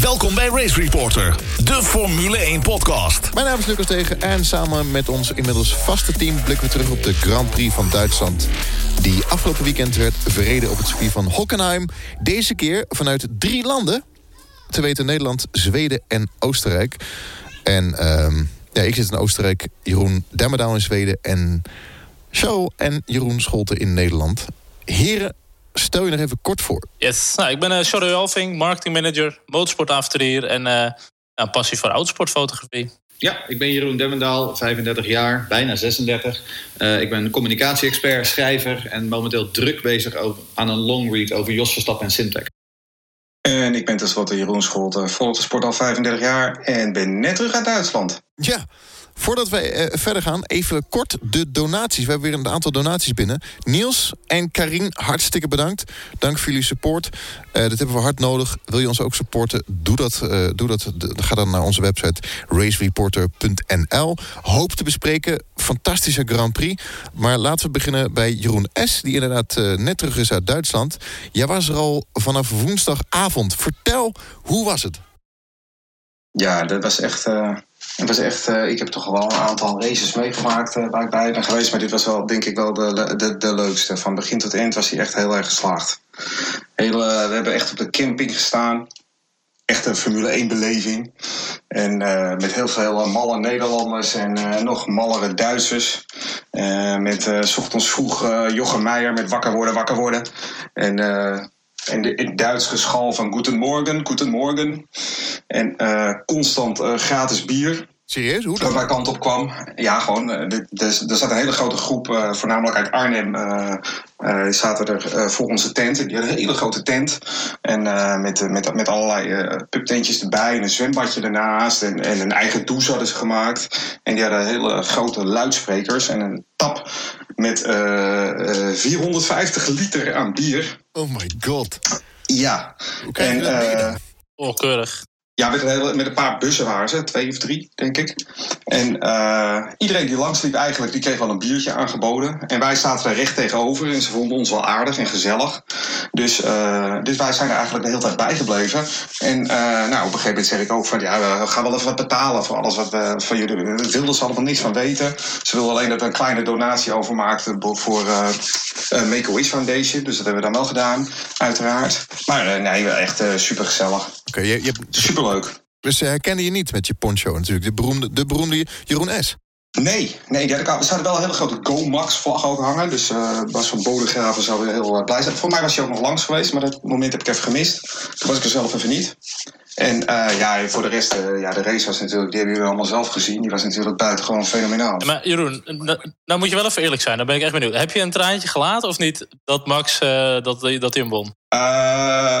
Welkom bij Race Reporter, de Formule 1 podcast. Mijn naam is Lucas Tegen en samen met ons inmiddels vaste team... blikken we terug op de Grand Prix van Duitsland... die afgelopen weekend werd verreden op het circuit van Hockenheim. Deze keer vanuit drie landen. Te weten Nederland, Zweden en Oostenrijk. En ehm, ja, ik zit in Oostenrijk, Jeroen Demmerdaal in Zweden... en Charles en Jeroen Scholten in Nederland. Heren, stel je nog even kort voor. Yes, nou, ik ben uh, Charles Alving, marketingmanager, motorsportavonturier en uh, een passie voor autosportfotografie. Ja, ik ben Jeroen Demmendaal, 35 jaar, bijna 36. Uh, ik ben communicatie-expert, schrijver en momenteel druk bezig over, aan een long read over Jos Verstappen en Simtek. En ik ben tenslotte Jeroen Scholten, volg de sport al 35 jaar en ben net terug uit Duitsland. Ja, Voordat wij uh, verder gaan, even kort de donaties. We hebben weer een aantal donaties binnen. Niels en Karin, hartstikke bedankt. Dank voor jullie support. Uh, dit hebben we hard nodig. Wil je ons ook supporten? Doe dat. Uh, doe dat. Ga dan naar onze website racereporter.nl. Hoop te bespreken. Fantastische Grand Prix. Maar laten we beginnen bij Jeroen S., die inderdaad net terug is uit Duitsland. Jij was er al vanaf woensdagavond. Vertel, hoe was het? Ja, dat was echt het was echt, uh, ik heb toch wel een aantal races meegemaakt uh, waar ik bij ben geweest. Maar dit was wel, denk ik, wel de, de, de leukste. Van begin tot eind was hij echt heel erg geslaagd. Hele, we hebben echt op de camping gestaan. Echt een Formule 1 beleving. En uh, met heel veel malle Nederlanders en nog mallere Duitsers. met s ochtends vroeg Jochem Meijer met wakker worden, wakker worden. En en de, het Duits geschal van Guten Morgen, Guten Morgen. En uh, constant uh, gratis bier. Serieus? Hoe dan? Waar kant op kwam. Ja, gewoon. Uh, er zat een hele grote groep, voornamelijk uit Arnhem, zaten er voor onze tent. Die hadden een hele grote tent. En met, met, met allerlei pubtentjes erbij en een zwembadje ernaast. En, en een eigen douche hadden ze gemaakt. En die hadden hele grote luidsprekers en een tap met 450 liter aan bier. Oh my god. Ja. Hoe kan je en, dat Oh, keurig. Ja, met een, met een paar bussen waren ze, twee of drie, denk ik. En uh, iedereen die langsliep eigenlijk, die kreeg wel een biertje aangeboden. En wij zaten er recht tegenover en ze vonden ons wel aardig en gezellig. Dus, uh, dus wij zijn er eigenlijk de hele tijd bijgebleven. En uh, nou, op een gegeven moment zeg ik ook van, ja, we gaan wel even wat betalen voor alles wat we van jullie. Daar wilden ze allemaal niks van weten. Ze wilden alleen dat we een kleine donatie overmaakten voor Make-A-Wish Foundation. Dus dat hebben we dan wel gedaan, uiteraard. Maar nee, echt super gezellig. Oké, okay, je, je... Super leuk. Dus ze herkennen je niet met je poncho natuurlijk. De beroemde, de beroemde Jeroen S. Nee, nee ja, er hadden wel een hele grote Go-Max-vlag ook hangen. Dus uh, Bas van Bodegraven zou weer heel uh, blij zijn. Voor mij was hij ook nog langs geweest, maar dat moment heb ik even gemist. Toen was ik er zelf even niet. En uh, ja, voor de rest, ja, de race was natuurlijk, die hebben jullie allemaal zelf gezien. Die was natuurlijk buitengewoon fenomenaal. Maar Jeroen, nou moet je wel even eerlijk zijn, dan ben ik echt benieuwd. Heb je een traantje gelaten of niet dat Max dat, dat hij hem won?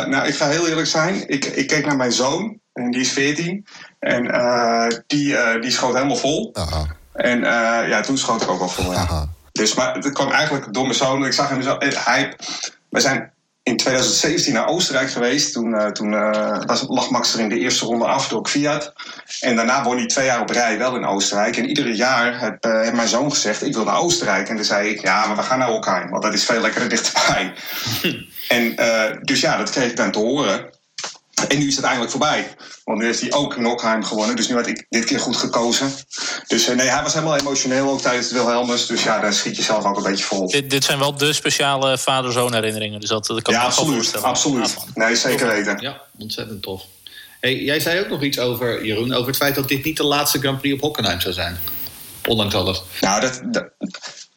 Nou, ik ga heel eerlijk zijn. Ik, ik keek naar mijn zoon. En die is 14. En uh, die, uh, die schoot helemaal vol. Aha. En ja, toen schoot ik ook wel vol. Ja. Dus, maar het kwam eigenlijk door mijn zoon. Ik zag hem zo. Hij, we zijn in 2017 naar Oostenrijk geweest. Toen, toen was, lag Max er in de eerste ronde af door Fiat. En daarna won hij twee jaar op rij wel in Oostenrijk. En iedere jaar heb, heeft mijn zoon gezegd: Ik wil naar Oostenrijk. En toen zei ik: Ja, maar we gaan naar elkaar. Want dat is veel lekkerder dichterbij. en dus ja, dat kreeg ik dan te horen. En nu is het eindelijk voorbij. Want nu heeft hij ook Nockheim gewonnen. Dus nu had ik dit keer goed gekozen. Dus nee, hij was helemaal emotioneel ook tijdens de Wilhelmus. Dus ja, daar schiet je zelf ook een beetje vol. Dit, dit zijn wel de speciale vader-zoon herinneringen. Dus dat, dat kan ja, ik absoluut, voorstellen. absoluut. Nee, zeker weten. Ja, ontzettend tof. Hey, jij zei ook nog iets over, Jeroen, over het feit dat dit niet de laatste Grand Prix op Hockenheim zou zijn. Ondanks alles. Nou, dat, dat,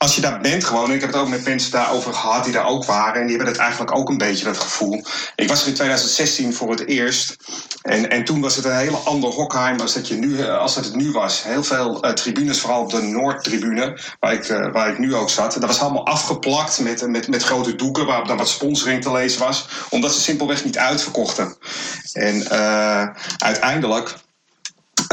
als je daar bent gewoon, ik heb het ook met mensen daarover gehad die daar ook waren, en die hebben het eigenlijk ook een beetje dat gevoel. Ik was er in 2016 voor het eerst. En, en toen was het een hele ander Hockheim als dat, je nu, als dat het nu was. Heel veel uh, tribunes, vooral op de Noordtribune, waar ik, uh, waar ik nu ook zat. Dat was allemaal afgeplakt met, met, met grote doeken waarop dan wat sponsoring te lezen was. Omdat ze simpelweg niet uitverkochten. En uiteindelijk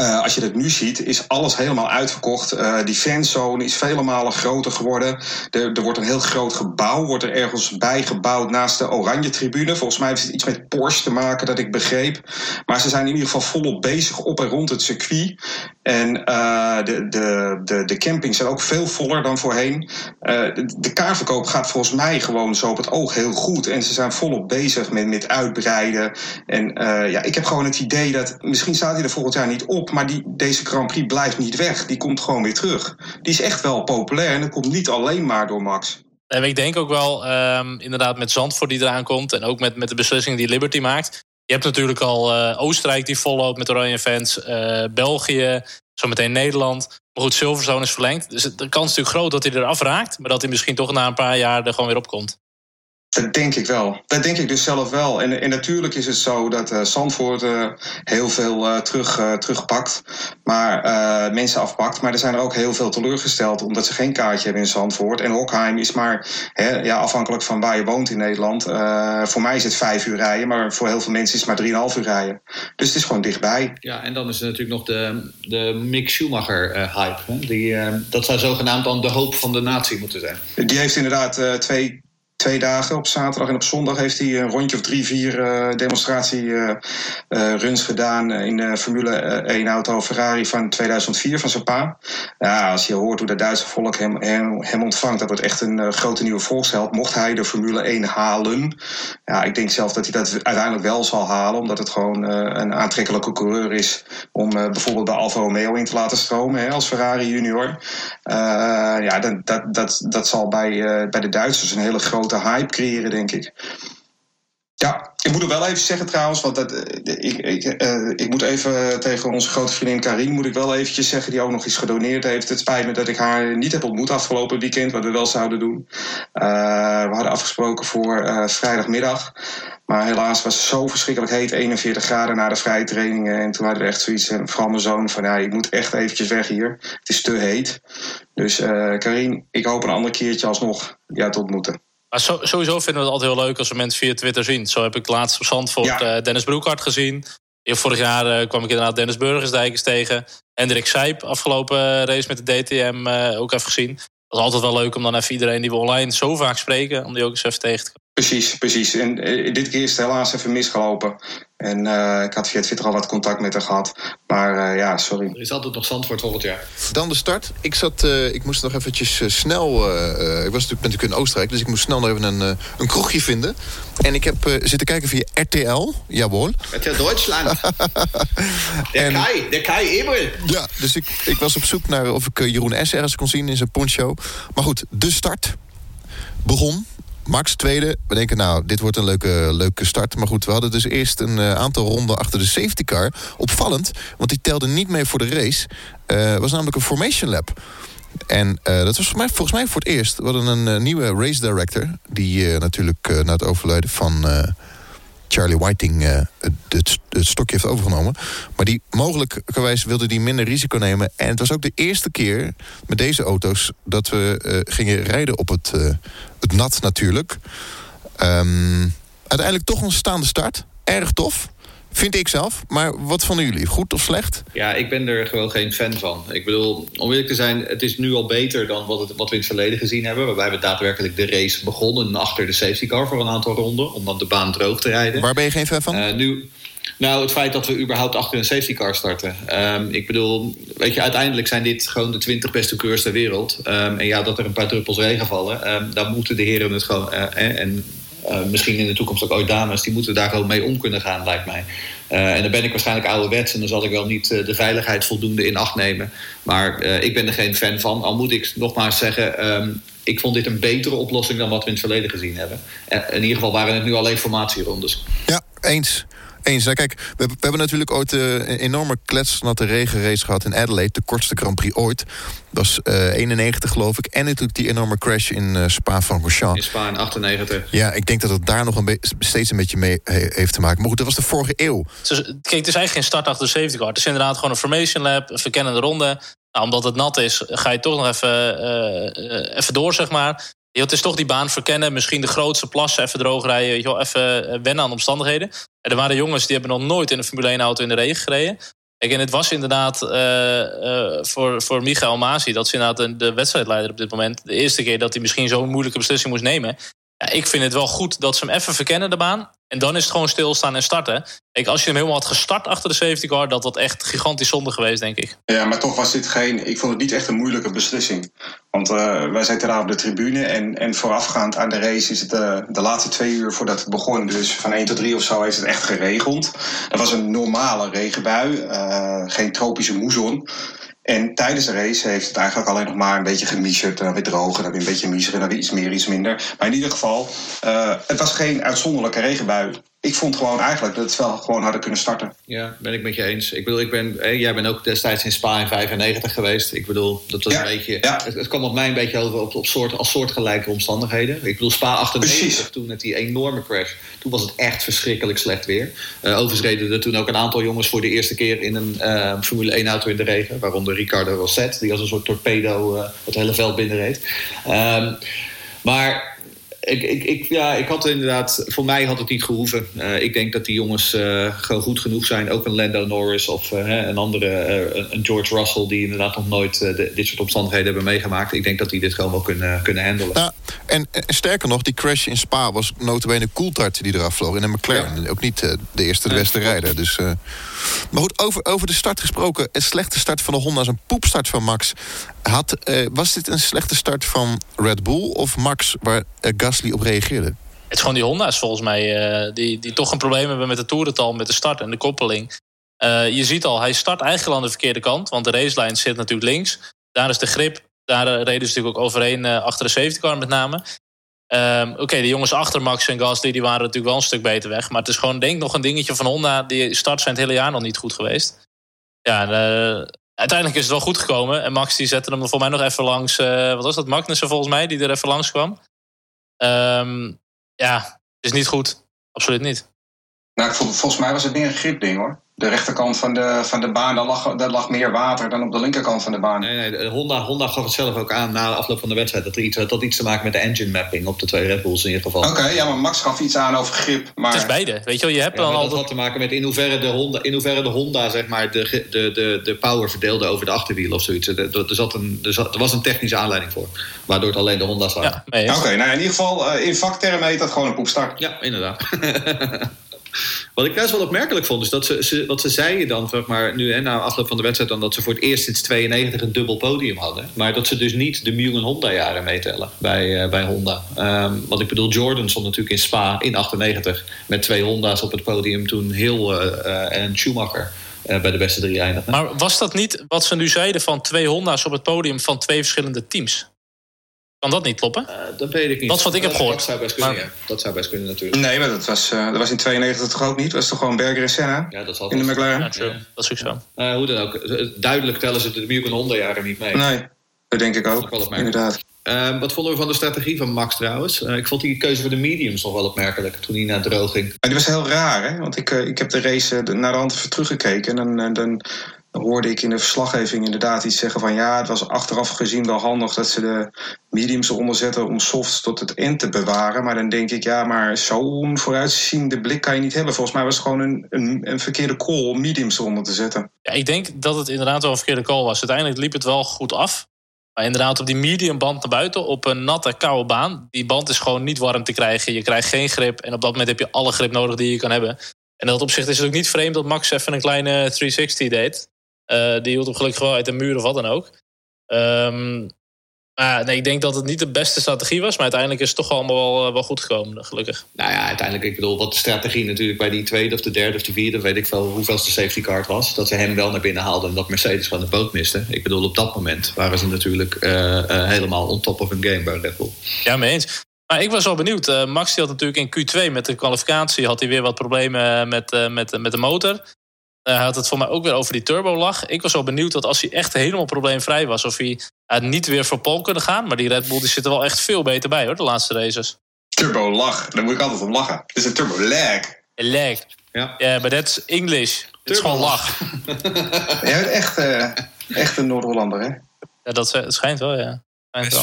uh, als je dat nu ziet, is alles helemaal uitverkocht. Uh, die fanzone is vele malen groter geworden. Er, er, wordt een heel groot gebouw, wordt er ergens bijgebouwd naast de Oranje Tribune. Volgens mij heeft het iets met Porsche te maken, dat ik begreep. Maar ze zijn in ieder geval volop bezig op en rond het circuit. En uh, de, de, de, de campings zijn ook veel voller dan voorheen. Uh, de, de kaarverkoop gaat volgens mij gewoon zo op het oog heel goed. En ze zijn volop bezig met, met uitbreiden. En uh, ja, ik heb gewoon het idee dat. Misschien staat hij er volgend jaar niet op. Maar die, deze Grand Prix blijft niet weg. Die komt gewoon weer terug. Die is echt wel populair. En dat komt niet alleen maar door Max. En ik denk ook wel, um, inderdaad, met Zandvoort die eraan komt. En ook met, met de beslissing die Liberty maakt. Je hebt natuurlijk al uh, Oostenrijk die volop met oranje fans. Uh, België, zometeen Nederland. Maar goed, Silverstone is verlengd. Dus de kans is natuurlijk groot dat hij eraf raakt. Maar dat hij misschien toch na een paar jaar er gewoon weer op komt. Dat denk ik wel. Dat denk ik dus zelf wel. En, en natuurlijk is het zo dat uh, Zandvoort uh, heel veel uh, terug, terugpakt. Maar mensen afpakt. Maar er zijn er ook heel veel teleurgesteld. Omdat ze geen kaartje hebben in Zandvoort. En Hockheim is maar hè, ja, afhankelijk van waar je woont in Nederland. voor mij is het vijf uur rijden. Maar voor heel veel mensen is het maar drieënhalf uur rijden. Dus het is gewoon dichtbij. Ja, en dan is er natuurlijk nog de, de Mick Schumacher hype. Hè? Die, dat zou zogenaamd dan de hoop van de natie moeten zijn. Die heeft inderdaad twee twee dagen. Op zaterdag en op zondag heeft hij een rondje of drie, vier uh, demonstratieruns uh, gedaan in de Formule 1 auto Ferrari van 2004 van zijn pa. Ja, als je hoort hoe dat Duitse volk hem, hem, ontvangt, dat wordt echt een grote nieuwe volksheld. Mocht hij de Formule 1 halen, ja, ik denk zelf dat hij dat uiteindelijk wel zal halen, omdat het gewoon een aantrekkelijke coureur is om bijvoorbeeld bij Alfa Romeo in te laten stromen hè, als Ferrari junior. ja, dat, dat, dat, dat zal bij, bij de Duitsers een hele grote hype creëren, denk ik. Ja, ik moet er wel even zeggen trouwens, want dat, ik, ik, uh, ik moet even tegen onze grote vriendin Karin, moet ik wel eventjes zeggen, die ook nog iets gedoneerd heeft. Het spijt me dat ik haar niet heb ontmoet afgelopen weekend, wat we wel zouden doen. Uh, we hadden afgesproken voor vrijdagmiddag. Maar helaas was het zo verschrikkelijk heet, 41 graden na de vrije trainingen. En toen hadden we echt zoiets, vooral mijn zoon, van ja, ik moet echt eventjes weg hier. Het is te heet. Dus Karin, ik hoop een ander keertje alsnog jou te ontmoeten. Maar sowieso vinden we het altijd heel leuk als we mensen via Twitter zien. Zo heb ik laatst op Zandvoort ja. uh, Dennis Broekhart gezien. Vorig jaar uh, kwam ik inderdaad Dennis Burgersdijkers tegen. Hendrik Sijp, afgelopen race met de DTM uh, ook even gezien. Dat is altijd wel leuk om dan even iedereen die we online zo vaak spreken... om die ook eens even tegen te komen. Precies, precies. En dit keer is het helaas even misgelopen. En uh, ik had via Twitter al wat contact met haar gehad. Maar uh, ja, sorry. Er is altijd nog Zandvoort volgend jaar. Dan de start. Ik, zat, uh, ik moest nog eventjes snel... ik was natuurlijk, natuurlijk in Oostenrijk, dus ik moest snel nog even een, een kroegje vinden. En ik heb zitten kijken via RTL. Jawohl. RTL Duitsland. en, Kai, der Kai Ebel. Ja, dus ik, ik was op zoek naar of ik Jeroen S. ergens kon zien in zijn poncho. Maar goed, de start begon Max tweede. We denken, nou, dit wordt een leuke, leuke start. Maar goed, we hadden dus eerst een uh, aantal ronden achter de safety car. Opvallend, want die telde niet mee voor de race. Uh, was namelijk een formation lap. En uh, dat was voor mij, volgens mij voor het eerst. We hadden een nieuwe race director... die natuurlijk na het overlijden van Charlie Whiting uh, het, het, stokje heeft overgenomen. Maar die wilde die minder risico nemen. En het was ook de eerste keer met deze auto's dat we uh, gingen rijden op het, uh, het nat natuurlijk. Um, uiteindelijk toch een staande start. Erg tof. Vind ik zelf. Maar wat vonden jullie? Goed of slecht? Ja, ik ben er gewoon geen fan van. Ik bedoel, om eerlijk te zijn, het is nu al beter dan wat, het, wat we in het verleden gezien hebben. Waarbij we daadwerkelijk de race begonnen achter de safety car voor een aantal ronden. Om dan de baan droog te rijden. Waar ben je geen fan van? Uh, nu, nou, het feit dat we überhaupt achter een safety car starten. Um, ik bedoel, weet je, uiteindelijk zijn dit gewoon de 20 beste coureurs ter wereld. Um, en ja, dat er een paar druppels regen vallen, um, dan moeten de heren het gewoon. Uh, en uh, misschien in de toekomst ook ooit dames, die moeten daar gewoon mee om kunnen gaan, lijkt mij. Uh, en dan ben ik waarschijnlijk ouderwets en dan zal ik wel niet uh, de veiligheid voldoende in acht nemen. Maar ik ben er geen fan van. Al moet ik nogmaals zeggen, um, ik vond dit een betere oplossing dan wat we in het verleden gezien hebben. in ieder geval waren het nu alleen formatierondes. Ja, eens. Eens. Nou, kijk, we, we, hebben natuurlijk ooit uh, een enorme kletsnatte regenrace gehad in Adelaide. De kortste Grand Prix ooit. Dat was uh, 91 geloof ik. En natuurlijk die enorme crash in uh, Spa-Francorchamps. In Spa in 98. Ja, ik denk dat het daar nog een steeds een beetje mee he heeft te maken. Maar goed, dat was de vorige eeuw. Dus, kijk, het is eigenlijk geen start achter de safety car. Het is inderdaad gewoon een formation lab, een verkennende ronde. Nou, omdat het nat is, ga je toch nog even, uh, even door, zeg maar. Het is toch die baan verkennen. Misschien de grootste plassen even droog rijden. Joh, even wennen aan omstandigheden. En er waren jongens die hebben nog nooit in een Formule 1 auto in de regen gereden. Kijk, en het was inderdaad uh, uh, voor, voor Michael Masi... dat is inderdaad de, de wedstrijdleider op dit moment... de eerste keer dat hij misschien zo'n moeilijke beslissing moest nemen. Ja, ik vind het wel goed dat ze hem even verkennen, de baan. En dan is het gewoon stilstaan en starten. Kijk, als je hem helemaal had gestart achter de safety car... dat dat echt gigantisch zonde geweest, denk ik. Ja, maar toch was dit geen... Ik vond het niet echt een moeilijke beslissing. Want uh, wij zaten daar op de tribune... en, en voorafgaand aan de race is het uh, de laatste twee uur voordat het begon... dus van 1 tot 3 of zo heeft het echt geregeld. Er was een normale regenbui, uh, geen tropische moezon... En tijdens de race heeft het eigenlijk alleen nog maar een beetje gemiezerd. En dan weer droog en dan weer een beetje miezeren en dan weer iets meer, iets minder. Maar in ieder geval, uh, het was geen uitzonderlijke regenbui. Ik vond gewoon eigenlijk dat het wel gewoon hadden kunnen starten. Ja, ben ik met je eens. Ik bedoel, ik ben, jij bent ook destijds in Spa in 95 geweest. Ik bedoel, dat was Ja, een beetje. ja. Het, het kwam op mij een beetje over op, op soort, als soortgelijke omstandigheden. Ik bedoel, Spa 98, Precies. toen met die enorme crash. Toen was het echt verschrikkelijk slecht weer. Eh overigens reden er toen ook een aantal jongens voor de eerste keer in een eh, Formule 1 auto in de regen. Waaronder Ricardo Rosset, die als een soort torpedo eh, het hele veld binnenreed. Ehm, maar ik, ik, ik, ja, ik had inderdaad, voor mij had het niet gehoeven. Eh, ik denk dat die jongens eh, gewoon goed genoeg zijn. Ook een Lando Norris of eh, een andere, een George Russell, die inderdaad nog nooit de- dit soort omstandigheden hebben meegemaakt. Ik denk dat die dit gewoon wel kunnen, kunnen handelen. Ja, en, en sterker nog, die crash in Spa was notabene Coulthard die eraf vloog. In een McLaren. Ook niet de eerste, de beste rijder. Dus, maar goed, over, over de start gesproken. Een slechte start van de Honda is een poepstart van Max. Had, eh, was dit een slechte start van Red Bull of Max waar eh, Gasly op reageerde? Het is gewoon die Honda's volgens mij... eh, die, die toch een probleem hebben met de toerental, met de start en de koppeling. Je ziet al, hij start eigenlijk aan de verkeerde kant. Want de racelijn zit natuurlijk links. Daar is de grip. Daar reden ze natuurlijk ook overheen achter de safety car met name. Ehm, Oké, de jongens achter Max en Gasly die waren natuurlijk wel een stuk beter weg. Maar het is gewoon denk ik nog een dingetje van Honda. Die start zijn het hele jaar nog niet goed geweest. Ja, eh, uiteindelijk is het wel goed gekomen. En Max die zette hem voor mij nog even langs. eh, wat was dat? Magnussen volgens mij, die er even langs kwam. Ehm, ja, is niet goed. Absoluut niet. Nou, ik vond, volgens mij was het meer een gripding hoor. De rechterkant van de, van de baan, daar lag, daar lag meer water dan op de linkerkant van de baan. Nee, nee, de Honda, Honda gaf het zelf ook aan na de afloop van de wedstrijd. Dat er iets, dat had iets te maken met de engine mapping op de twee Red Bulls in ieder geval. Oké, ja, maar Max gaf iets aan over grip. Maar... Het is beide. Weet je wel, je hebt Ja, dan al... dat had te maken met in hoeverre de Honda, in hoeverre de Honda zeg maar, de, de, de, de power verdeelde over de achterwielen of zoiets. Er, er, zat een, er, zat- er was een technische aanleiding voor, waardoor het alleen de Honda's waren. Ja. Oké, nou in ieder geval, eh, in vaktermen heet dat gewoon een poepstart. Ja, inderdaad. Wat ik juist wel opmerkelijk vond, is dat ze, ze, wat ze zeiden dan, zeg maar, nu hè, na afloop van de wedstrijd, dan dat ze voor het eerst sinds 92 een dubbel podium hadden. Maar dat ze dus niet de Mugen Honda-jaren meetellen bij, eh, bij Honda. Ehm, want ik bedoel, Jordan stond natuurlijk in Spa in 98 met twee Honda's op het podium toen Hill eh, eh, en Schumacher bij de beste drie eindigden. Maar was dat niet wat ze nu zeiden van twee Honda's op het podium van twee verschillende teams? Kan dat niet kloppen? Eh, dat weet ik niet. Dat is wat ik heb gehoord. Dat zou best kunnen, Maar- ja. Dat zou best kunnen natuurlijk. Nee, maar dat was, eh, dat was in 92 toch ook niet? Dat was toch gewoon Berger en Senna Ja, dat zal in de. McLaren? Ja, true. Dat is ook zo. Eh, hoe dan ook. Duidelijk tellen ze de Mugen Honda-jaren niet mee. Nee, dat denk ik Dat ook. wel opmerkelijk. Inderdaad. Ehm, wat vonden we van de strategie van Max trouwens? Eh, ik vond die keuze voor de mediums nog wel opmerkelijk toen hij naar droog ging. Maar die was heel raar, hè? Want ik, ik heb de race naar de hand even teruggekeken. En dan, dan hoorde ik in de verslaggeving inderdaad iets zeggen van... ja, het was achteraf gezien wel handig dat ze de mediums eronder zetten... om softs tot het eind te bewaren. Maar dan denk ik, ja, maar zo'n vooruitziende blik kan je niet hebben. Volgens mij was het gewoon een, een, een verkeerde call om mediums eronder te zetten. Ja, ik denk dat het inderdaad wel een verkeerde call was. Uiteindelijk liep het wel goed af. Maar inderdaad, op die medium band naar buiten, op een natte, koude baan. Die band is gewoon niet warm te krijgen. Je krijgt geen grip. En op dat moment heb je alle grip nodig die je kan hebben. En in dat opzicht is het ook niet vreemd dat Max even een kleine 360 deed. Eh, die hield hem gelukkig wel uit de muur of wat dan ook. Ehm, maar nee, ik denk dat het niet de beste strategie was. Maar uiteindelijk is het toch allemaal wel, eh, wel goed gekomen, gelukkig. Nou ja, uiteindelijk, ik bedoel, wat de strategie natuurlijk bij die tweede of de derde of de vierde, weet ik veel hoeveelste safety car het was. Dat ze hem wel naar binnen haalden en dat Mercedes gewoon de boot miste. Ik bedoel, op dat moment waren ze natuurlijk eh, helemaal on top of hun game bij Red Bull. Ja, mee eens. Maar ik was wel benieuwd. Max die had natuurlijk in Q2 met de kwalificatie... had hij weer wat problemen met, met, met de motor. Eh, hij had het voor mij ook weer over die turbo-lag. Ik was wel benieuwd dat als hij echt helemaal probleemvrij was... of hij eh, niet weer voor Pol kunnen gaan. Maar die Red Bull die zit er wel echt veel beter bij, hoor, de laatste races. Turbo lach, daar moet ik altijd om lachen. Het is een turbo lag. Lag. Ja. Ja, maar dat is English. Het is gewoon lach. Jij bent echt, eh, echt een Noord-Hollander, hè? Ja, dat schijnt wel, ja.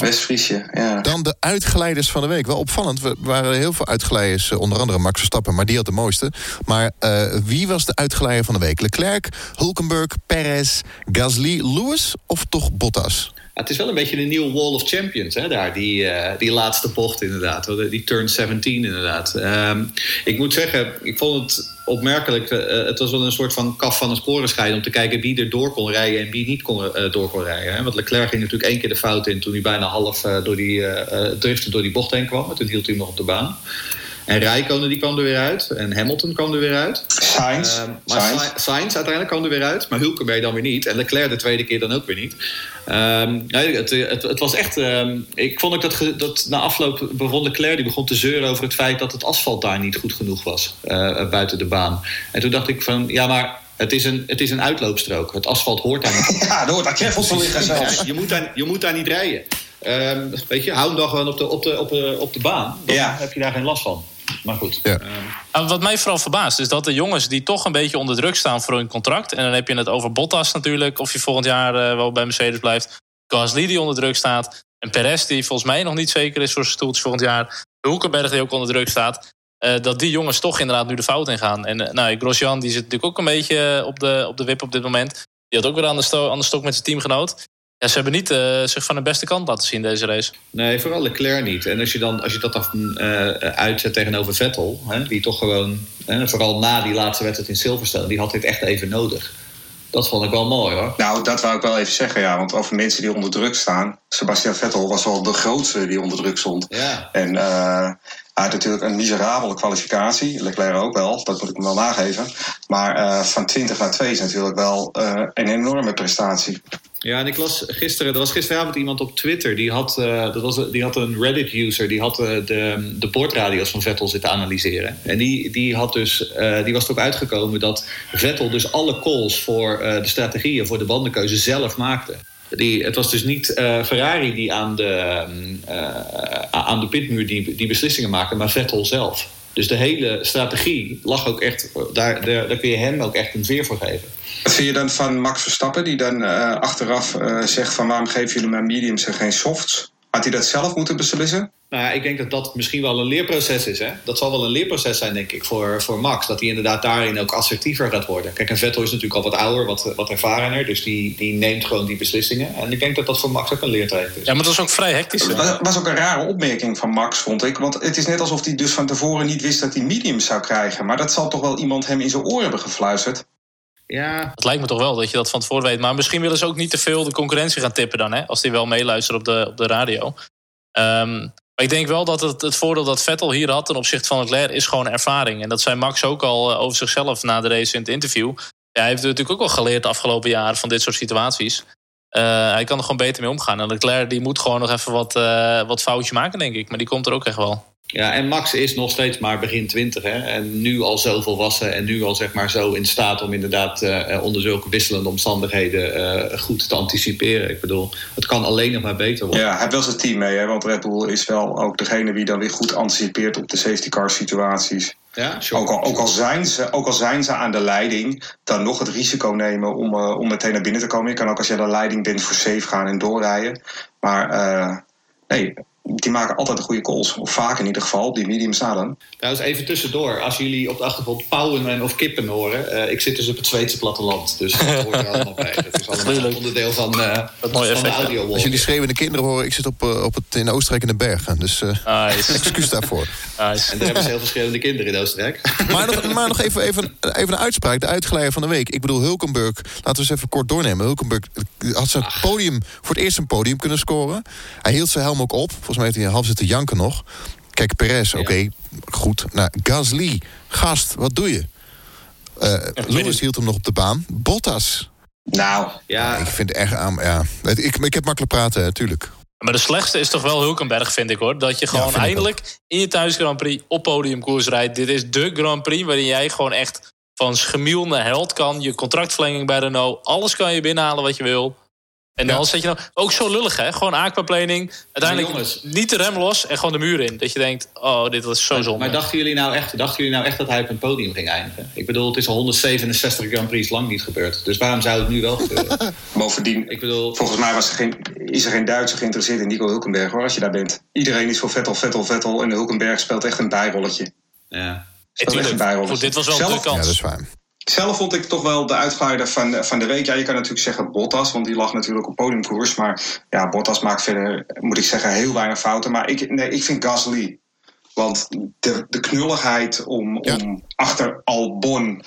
West-Friesje, ja. Dan de uitgeleiders van de week. Wel opvallend. We waren heel veel uitgeleiders. eh, Onder andere Max Verstappen, maar die had de mooiste. Maar eh, wie was de uitgeleider van de week? Leclerc, Hulkenberg, Perez, Gasly, Lewis of toch Bottas? Het is wel een beetje een nieuwe Wall of Champions, hè, daar, die, uh, die laatste bocht inderdaad. Die turn 17 inderdaad. Um, ik moet zeggen, ik vond het opmerkelijk. Uh, het was wel een soort van kaf van een sporenscheid om te kijken wie er door kon rijden en wie niet kon, door kon rijden. Hè. Want Leclerc ging natuurlijk één keer de fout in toen hij bijna half door die, driften door die bocht heen kwam. En toen hield hij hem nog op de baan. En Rijkonen die kwam er weer uit. En Hamilton kwam er weer uit. Sainz. Uh, maar Sainz. Sainz uiteindelijk kwam er weer uit. Maar Hulkenberg dan weer niet. En Leclerc de tweede keer dan ook weer niet. Um, nee, het, het, het, was echt... Um, ik vond ook dat, dat na afloop begon Leclerc... die begon te zeuren over het feit dat het asfalt daar niet goed genoeg was. Uh, buiten de baan. En toen dacht ik van... Ja, maar het is, een, het is een uitloopstrook. Het asfalt hoort daar niet. ja, hoort daar keffels van liggen zelfs. je, moet daar, je moet daar niet rijden. Um, weet je, hou hem dan gewoon op de, op de, op de, op de baan. Dan ja. heb je daar geen last van. Maar goed. Ja. Uh, wat mij vooral verbaast is dat de jongens die toch een beetje onder druk staan voor hun contract. En dan heb je het over Bottas natuurlijk, of je volgend jaar uh, wel bij Mercedes blijft. Gasly die onder druk staat. En Perez die volgens mij nog niet zeker is voor zijn stoeltje volgend jaar. Hulkenberg die ook onder druk staat. Uh, dat die jongens toch inderdaad nu de fout in gaan. En nou, Grosjean die zit natuurlijk ook een beetje op de, op de wip op dit moment. Die had ook weer aan de, sto aan de stok met zijn teamgenoot. Ja, ze hebben niet uh, zich van de beste kant laten zien deze race. Nee, vooral Leclerc niet. En als je, dan, als je dat dan uh, uitzet tegenover Vettel... Hè, die toch gewoon, hè, vooral na die laatste wedstrijd in Silverstone... die had dit echt even nodig. Dat vond ik wel mooi hoor. Nou, dat wou ik wel even zeggen, ja. Want over mensen die onder druk staan... Sebastian Vettel was wel de grootste die onder druk stond. Ja. En uh, hij natuurlijk een miserabele kwalificatie. Leclerc ook wel, dat moet ik hem wel nageven. Maar uh, van 20 naar 2 is natuurlijk wel uh, een enorme prestatie. Ja, en ik las gisteren, er was gisteravond iemand op Twitter, die had, uh, dat was, die had een Reddit-user, die had de, de boordradio's van Vettel zitten analyseren. En die, die, had dus, die was erop uitgekomen dat Vettel dus alle calls voor de strategieën, voor de bandenkeuze zelf maakte. Die, het was dus niet Ferrari die aan de, aan de pitmuur die, die beslissingen maakte, maar Vettel zelf. Dus de hele strategie lag ook echt, daar, daar, daar kun je hem ook echt een veer voor geven. Wat vind je dan van Max Verstappen, die dan achteraf zegt van waarom geven jullie maar mediums en geen softs? Had hij dat zelf moeten beslissen? Nou ja, ik denk dat dat misschien wel een leerproces is. Hè? Dat zal wel een leerproces zijn, denk ik, voor, voor Max. Dat hij inderdaad daarin ook assertiever gaat worden. Kijk, en Vettel is natuurlijk al wat ouder, wat, wat ervarener. Dus die, die neemt gewoon die beslissingen. En ik denk dat dat voor Max ook een leertraject is. Ja, maar dat is ook vrij hectisch. Het was, was ook een rare opmerking van Max, vond ik. Want het is net alsof hij dus van tevoren niet wist dat hij mediums zou krijgen. Maar dat zal toch wel iemand hem in zijn oor hebben gefluisterd? Ja. Het lijkt me toch wel dat je dat van tevoren weet. Maar misschien willen ze ook niet te veel de concurrentie gaan tippen dan, hè? Als die wel meeluisteren op de, op de radio. Um, maar ik denk wel dat het, het voordeel dat Vettel hier had ten opzichte van Leclerc is gewoon ervaring. En dat zei Max ook al over zichzelf na de race in het interview. Ja, hij heeft natuurlijk ook wel geleerd de afgelopen jaren van dit soort situaties. Uh, hij kan er gewoon beter mee omgaan. En Leclerc die moet gewoon nog even wat, uh, wat foutje maken, denk ik. Maar die komt er ook echt wel. Ja, en Max is nog steeds maar begin twintig. Hè? En nu al zo volwassen en nu al zeg maar zo in staat om inderdaad uh, onder zulke wisselende omstandigheden uh, goed te anticiperen. Ik bedoel, het kan alleen nog maar beter worden. Ja, hij heeft wel zijn team mee, hè? want Red Bull is wel ook degene die dan weer goed anticipeert op de safety car situaties. Ja, sure. ook, al, ook, al zijn ze, ook al zijn ze aan de leiding, dan nog het risico nemen om, uh, om meteen naar binnen te komen. Je kan ook als je aan de leiding bent voor safe gaan en doorrijden. Maar nee, die maken altijd de goede calls. Of vaak in ieder geval, die medium staan. Trouwens, even tussendoor. Als jullie op de achtergrond pauwen of kippen horen... Uh, ik zit dus op het Zweedse platteland. Dus dat hoort er allemaal bij. Dat is allemaal een onderdeel van, uh, van de audio -wall. Als jullie schreeuwende kinderen horen... ik zit op, uh, op het, in Oostenrijk in de bergen. Dus nice. excuus daarvoor. Nice. En daar hebben ze heel veel schreeuwende kinderen in Oostenrijk. Maar nog, maar nog even, even, even een uitspraak. De uitgeleider van de week. Ik bedoel, Hulkenberg... Laten we eens even kort doornemen. Hulkenberg had zijn podium... voor het eerst een podium kunnen scoren. Hij hield zijn helm ook op. Volgens mij heeft hij een half zitten janken nog. Kijk, Perez, oké, okay, goed. Nou, Gasly, gast, wat doe je? Uh, Lewis hield hem nog op de baan. Bottas. Nou, ja. Ik vind het echt aan. Ja, ik, ik heb makkelijk praten, natuurlijk. Maar de slechtste is toch wel Hulkenberg, vind ik hoor. Dat je gewoon ja, eindelijk in je thuis Grand Prix op podiumkoers rijdt. Dit is de Grand Prix waarin jij gewoon echt van schemiel naar held kan. Je contractverlenging bij Renault. Alles kan je binnenhalen wat je wil. En dan ja. zet je nou ook zo lullig, hè? Gewoon aquaplaning. Uiteindelijk jongens. niet de rem los en gewoon de muur in. Dat je denkt, oh, dit was zo maar, zonde. Maar dachten jullie, nou echt, dachten jullie nou echt dat hij op een podium ging eindigen? Ik bedoel, het is al 167 Grand Prix lang niet gebeurd. Dus waarom zou het nu wel gebeuren? Bovendien, ik bedoel, volgens mij was er geen, is er geen Duitser geïnteresseerd in Nico Hulkenberg, hoor, als je daar bent. Iedereen is voor Vettel, Vettel, Vettel. En Hulkenberg speelt echt een bijrolletje. Ja. Speelt echt een bijrolletje. Goed, dit was wel Zelf, de kans. Ja, dat is waar. Zelf vond ik toch wel de uitgeleider van, van de week. Ja, je kan natuurlijk zeggen Bottas, want die lag natuurlijk op podiumkoers. Maar ja, Bottas maakt verder, moet ik zeggen, heel weinig fouten. Maar ik, nee, ik vind Gasly. Want de, de knulligheid om, Ja. om achter Albon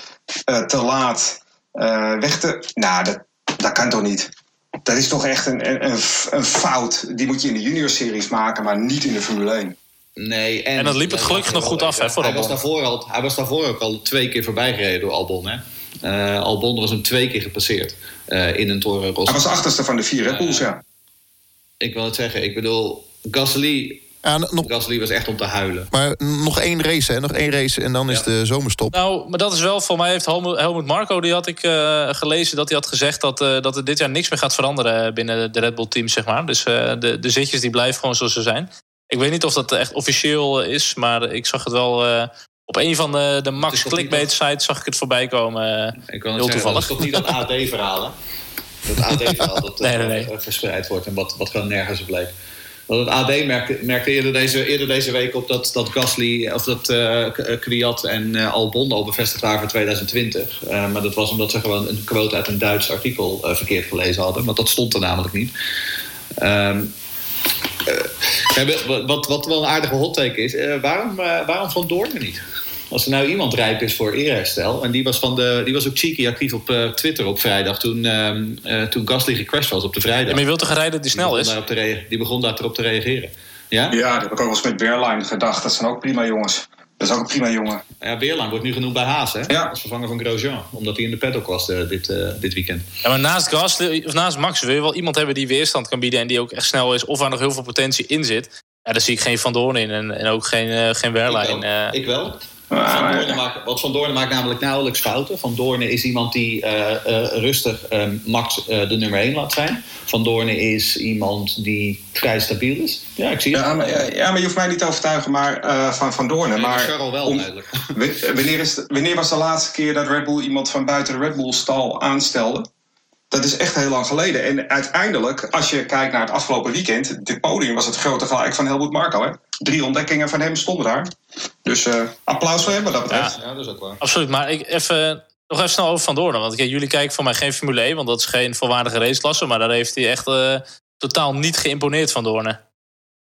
eh, te laat eh, weg te... Nou, dat, dat kan toch niet? Dat is toch echt een, een, een, fout. Die moet je in de junior-series maken, maar niet in de Formule 1. Nee, en, En dat liep het gelukkig nog goed af, hè, voor hij, was daarvoor al, hij was daarvoor ook al twee keer voorbij gereden door Albon. Hè? Eh, Albon was hem twee keer gepasseerd eh, in een Toro Rosso. Hij was achterste van de vier Red Bulls, ja. Ik wil het zeggen, ik bedoel, Gasly, Ja, nog, Gasly was echt om te huilen. maar nog één race, hè? Nog één race en dan is de zomerstop. Nou, maar dat is wel, voor mij heeft Helmut, Marco, die had ik eh, gelezen, dat hij had gezegd dat, eh, dat er dit jaar niks meer gaat veranderen binnen de Red Bull team, zeg maar. Dus eh, de, de zitjes die blijven gewoon zoals ze zijn. Ik weet niet of dat echt officieel is, maar ik zag het wel eh, op een van de, de Max Clickbait sites zag ik het voorbij komen. eh. Ik wil Heel zeggen, dat is toevallig. toch niet dat AD-verhaal, hè? Dat AD-verhaal dat Nee, eh, nee, nee. verspreid wordt en wat, wat gewoon nergens op bleek. Want het AD merkte, merkte eerder, deze, eerder deze week op dat, dat Gasly, of dat eh, eh, Kwiat en eh, Albon al bevestigd waren voor 2020. Eh, maar dat was omdat ze gewoon een quote uit een Duits artikel eh, verkeerd gelezen hadden. Want dat stond er namelijk niet. Ehm, eh, kijk, wat, wat, wat wel een aardige hot take is, eh, waarom, eh, waarom Van Doorn niet? Als er nou iemand rijp is voor eerherstel. En die was, van de, die was ook cheeky actief op eh, Twitter op vrijdag. Toen, ehm, eh, toen Gasly gecrashed was op de vrijdag. Ja, maar je wilt toch een rijder die snel begon is? die begon daarop te reageren. Ja? Ja, dat heb ik ook wel eens met Berline gedacht. Dat zijn ook prima jongens. Dat is ook een prima jongen. ja Beerlaan wordt nu genoemd bij Haas, hè? Ja. Als vervanger van Grosjean. Omdat hij in de paddock was eh, dit, eh, dit weekend. Ja, maar naast Gasly, of naast Max wil je wel iemand hebben die weerstand kan bieden en die ook echt snel is of waar nog heel veel potentie in zit. Ja, daar zie ik geen Van Doorn in en, en ook geen, eh geen Ik wel. Wehrlein. eh. Ik wel. Van Doornen maakt, wat Van Doornen maakt namelijk nauwelijks fouten. Van Doornen is iemand die eh, eh, rustig eh, Max eh, de nummer 1 laat zijn. Van Doornen is iemand die vrij stabiel is. Ja, ik zie het. Ja maar, ja, ja, maar je hoeft mij niet te overtuigen maar, van Van Doornen. Nee, maar wel om- wanneer, is de- wanneer was de laatste keer dat Red Bull iemand van buiten de Red Bull stal aanstelde? Dat is echt heel lang geleden. En uiteindelijk, als je kijkt naar het afgelopen weekend... dit podium was het grote gelijk van Helmut Marko. Hè? Drie ontdekkingen van hem stonden daar. Dus eh, applaus voor hem wat dat betreft. Ja, dat is ook waar. Absoluut, maar ik even, nog even snel over Van Doorn. Want kijk, jullie kijken voor mij geen Formule 1, want dat is geen volwaardige raceklasse. Maar daar heeft hij echt eh, totaal niet geïmponeerd van Doorn. Daar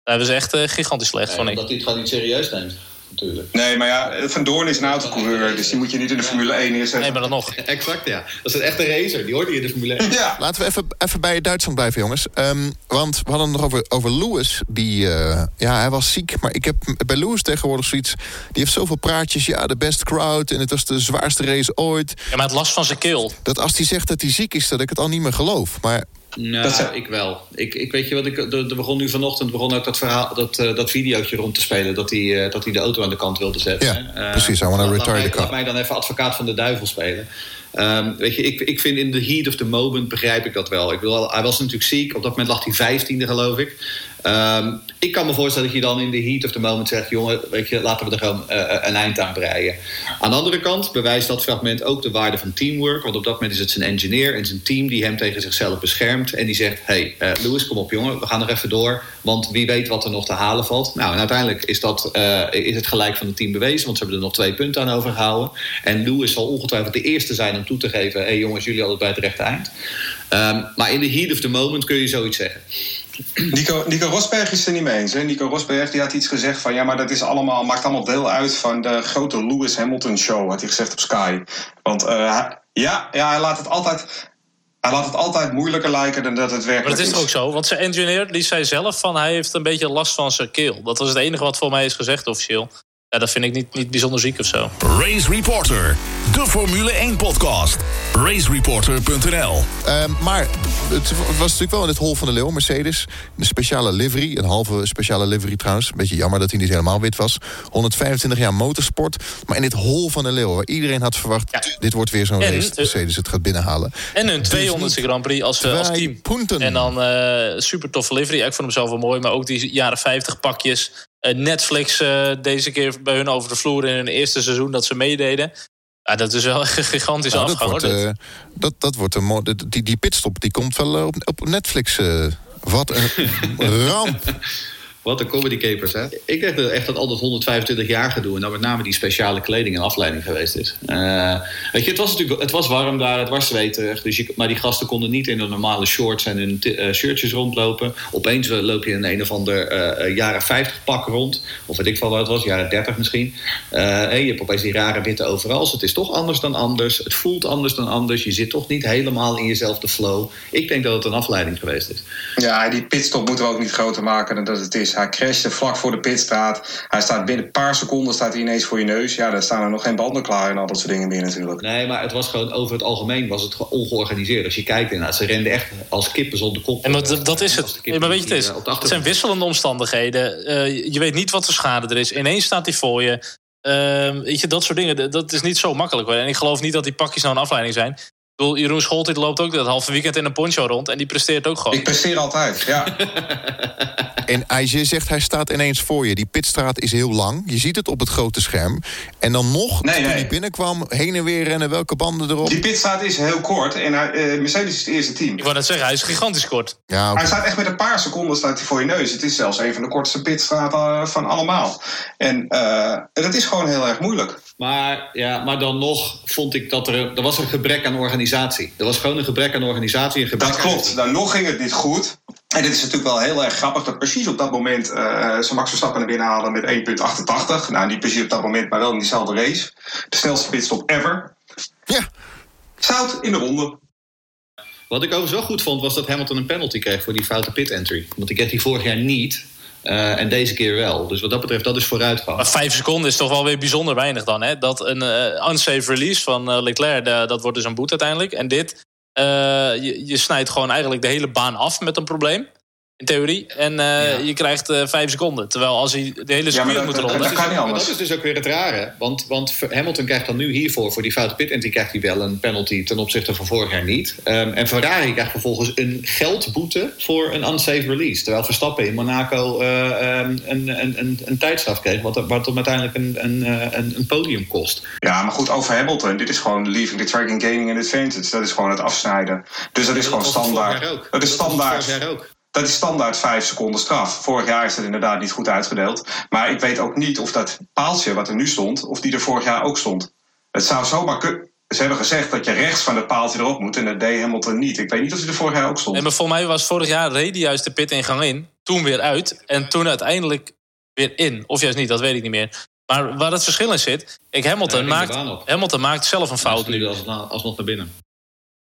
hebben ze echt eh, gigantisch slecht, Ja, vond ik. omdat hij het gewoon niet serieus neemt, natuurlijk. Nee, maar ja, Van Doorn is een autocoureur. Dus die moet je niet in de Formule 1 neerzetten. Nee, maar dan nog. Exact, ja. Dat is een echte racer. Die hoort hier in de Formule 1. Ja, Laten we even, even bij Duitsland blijven, jongens. Ehm, want we hadden het nog over, over Lewis. Die, eh, ja, hij was ziek. Maar ik heb bij Lewis tegenwoordig zoiets... Die heeft zoveel praatjes. Ja, de best crowd. En het was de zwaarste race ooit. Ja, maar het last van zijn keel. Dat als hij zegt dat hij ziek is, dat ik het al niet meer geloof. Maar Nou, Dat ik wel. Ik, ik weet je wat ik. Er begon nu vanochtend begon ook dat verhaal, dat, eh, dat videootje rond te spelen. Dat hij, eh, dat hij de auto aan de kant wilde zetten. Ja. Eh, precies, I laat- laat retire the car. Laat mij dan even advocaat van de duivel spelen. Ehm, weet je, ik, ik vind in the heat of the moment begrijp ik dat wel. Ik bedoel, hij was natuurlijk ziek. Op dat moment lag hij vijftiende, geloof ik. Ehm, ik kan me voorstellen dat je dan in de heat of the moment zegt... jongen, weet je, laten we er gewoon eh, een eind aan breien. Aan de andere kant bewijst dat fragment ook de waarde van teamwork. Want op dat moment is het zijn engineer en zijn team... die hem tegen zichzelf beschermt. En die zegt, hey, eh Lewis, kom op jongen, we gaan nog even door. Want wie weet wat er nog te halen valt. Nou, en uiteindelijk is, dat, eh, is het gelijk van het team bewezen... want ze hebben er nog twee punten aan overgehouden. En Lewis zal ongetwijfeld de eerste zijn om toe te geven... hé hey, jongens, jullie het bij het rechte eind. Ehm, maar in de heat of the moment kun je zoiets zeggen. Nico, Nico Rosberg is er niet mee eens. Hè? Nico Rosberg die had iets gezegd van... ja, maar dat is allemaal, maakt allemaal deel uit van de grote Lewis Hamilton show... had hij gezegd op Sky. Want eh, ja, ja, hij laat het altijd... Hij laat het altijd moeilijker lijken dan dat het Maar werkelijk dat is toch ook zo? Want zijn engineer die zei zelf van hij heeft een beetje last van zijn keel. Dat was het enige wat voor mij is gezegd officieel. Ja, dat vind ik niet, niet bijzonder ziek of zo. Race Reporter, de Formule 1 podcast. Racereporter.nl Ehm, maar het was natuurlijk wel in het hol van de leeuw, Mercedes. Een speciale livery, een halve speciale livery trouwens. Een beetje jammer dat hij niet helemaal wit was. 125 jaar motorsport. Maar in dit hol van de leeuw, waar iedereen had verwacht... Ja. dit wordt weer zo'n race, dat eh, Mercedes het gaat binnenhalen. En hun Dus 200ste niet Grand Prix als, eh, als team. punten. En dan eh super toffe livery. Ik vond hem zelf wel mooi. Maar ook die jaren 50 pakjes. Eh, Netflix eh, deze keer bij hun over de vloer in hun eerste seizoen dat ze meededen. Ja, dat is wel een gigantische Nou, dat, afgang. wordt, eh, dat, dat wordt een. Die, die pitstop die komt wel op, op Netflix. wat een ramp. Wat een comedy capers, hè? Ik denk dat echt dat al dat 125 jaar gedoe... en dan met name die speciale kleding en afleiding geweest is. Uh, weet je, het was natuurlijk het was warm daar, het was zweterig. Dus je, maar die gasten konden niet in de normale shorts en hun uh, shirtjes rondlopen. Opeens loop je in een of ander uh, jaren 50 pak rond. Of weet ik van wat het was, jaren 30 misschien. Hey, je hebt opeens die rare witte overals. Het is toch anders dan anders. Het voelt anders dan anders. Je zit toch niet helemaal in jezelf de flow. Ik denk dat het een afleiding geweest is. Ja, die pitstop moeten we ook niet groter maken dan dat het is. Hij crashte vlak voor de pitstraat. Hij staat binnen een paar seconden staat hij ineens voor je neus. Ja, daar staan er nog geen banden klaar en al dat soort dingen meer natuurlijk. Nee, maar het was gewoon over het algemeen was het ongeorganiseerd. Als je kijkt inderdaad, ze renden echt als kippen zonder kop. En dat, dat is het. maar weet je het is? Het zijn wisselende omstandigheden. Uh, je weet niet wat voor schade er is. Ineens staat hij voor je. Uh, weet je, dat soort dingen, dat is niet zo makkelijk. En ik geloof niet dat die pakjes nou een afleiding zijn. Bedoel, Jeroen Scholtit loopt ook dat halve weekend in een poncho rond... en die presteert ook gewoon. Ik presteer altijd, ja. En IJ zegt, hij staat ineens voor je. Die pitstraat is heel lang. Je ziet het op het grote scherm. En dan nog, nee, toen hij binnenkwam, heen en weer rennen. Welke banden erop? Die pitstraat is heel kort. En uh, Mercedes is het eerste team. Ik wou net zeggen, hij is gigantisch kort. Ja, okay. Hij staat echt met een paar seconden staat hij voor je neus. Het is zelfs een van de kortste pitstraten uh, van allemaal. En uh, dat is gewoon heel erg moeilijk. Maar, ja, maar dan nog vond ik dat er... Er was een gebrek aan organisatie. Er was gewoon een gebrek aan organisatie. Een gebrek dat klopt. Aan... Dan nog ging het niet goed. En dit is natuurlijk wel heel erg grappig dat precies op dat moment uh, ze Max Verstappen naar binnen halen met 1,88. Nou, niet precies op dat moment, maar wel in diezelfde race. De snelste pitstop ever. Ja. Zout in de ronde. Wat ik overigens wel goed vond, was dat Hamilton een penalty kreeg voor die foute pit entry. Want ik kreeg die vorig jaar niet. Uh, en deze keer wel. Dus wat dat betreft, dat is vooruitgang. Maar vijf seconden is toch wel weer bijzonder weinig dan. Hè? Dat een uh, unsafe release van uh, Leclerc, dat wordt dus een boete uiteindelijk. En dit, je, je snijdt gewoon eigenlijk de hele baan af met een probleem. In theorie. En uh, ja. je krijgt uh, vijf seconden. Terwijl als hij de hele circuit ja, moet rollen... Dat, kan niet anders. dat is dus ook weer het rare. Want, want Hamilton krijgt dan nu hiervoor... voor die foute pit entry krijgt hij wel een penalty... ten opzichte van vorig jaar niet. Um, en Ferrari krijgt vervolgens een geldboete... voor een unsafe release. Terwijl Verstappen in Monaco uh, um, een, een, een, een tijdstraf kreeg... wat, wat hem uiteindelijk een, een, een, een podium kost. Ja, maar goed, over Hamilton. Dit is gewoon leaving the track and gaining an advantage. Dat is gewoon het afsnijden. Dus dat is gewoon standaard. Dat is standaard. Dat ook. Dat is standaard vijf seconden straf. Vorig jaar is dat inderdaad niet goed uitgedeeld. Maar ik weet ook niet of dat paaltje wat er nu stond, of die er vorig jaar ook stond. Het zou zomaar kunnen. Ze hebben gezegd dat je rechts van het paaltje erop moet en dat deed Hamilton niet. Ik weet niet of hij er vorig jaar ook stond. En maar voor mij was vorig jaar reed hij juist de pitingang in, toen weer uit en toen uiteindelijk weer in. Of juist niet, dat weet ik niet meer. Maar waar het verschil in zit, ik, Hamilton, ja, maakt, Hamilton maakt zelf een fout nu. Alsnog naar binnen.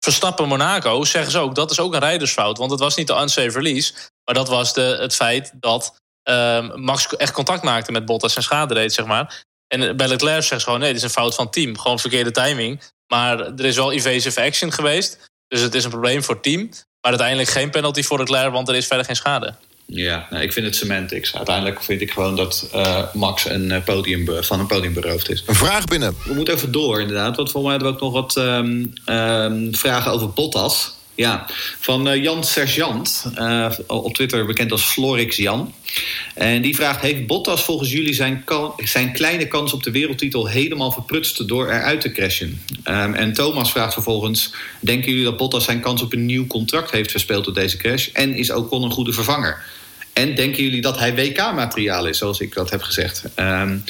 Verstappen Monaco zeggen ze ook dat is ook een rijdersfout. Want het was niet de unsafe release. Maar dat was de, het feit dat uh, Max echt contact maakte met Bottas en schade deed, zeg maar. En bij Leclerc zeggen ze gewoon: nee, dit is een fout van het team. Gewoon verkeerde timing. Maar er is wel evasive action geweest. Dus het is een probleem voor het team. Maar uiteindelijk geen penalty voor Leclerc, want er is verder geen schade. Ja, nou, ik vind het semantics. Uiteindelijk vind ik gewoon dat uh, Max een podium van een podium beroofd is. Een vraag binnen. We moeten even door, inderdaad. Want voor mij hadden we ook nog wat um, um, vragen over Bottas. Ja, van uh, Jan Sergeant, uh, op Twitter bekend als Florix Jan. En die vraagt: Heeft Bottas volgens jullie zijn, zijn kleine kans op de wereldtitel helemaal verprutst door eruit te crashen? Um, en Thomas vraagt vervolgens: Denken jullie dat Bottas zijn kans op een nieuw contract heeft verspeeld door deze crash? En is Ocon een goede vervanger? En denken jullie dat hij WK-materiaal is, zoals ik dat heb gezegd? Um,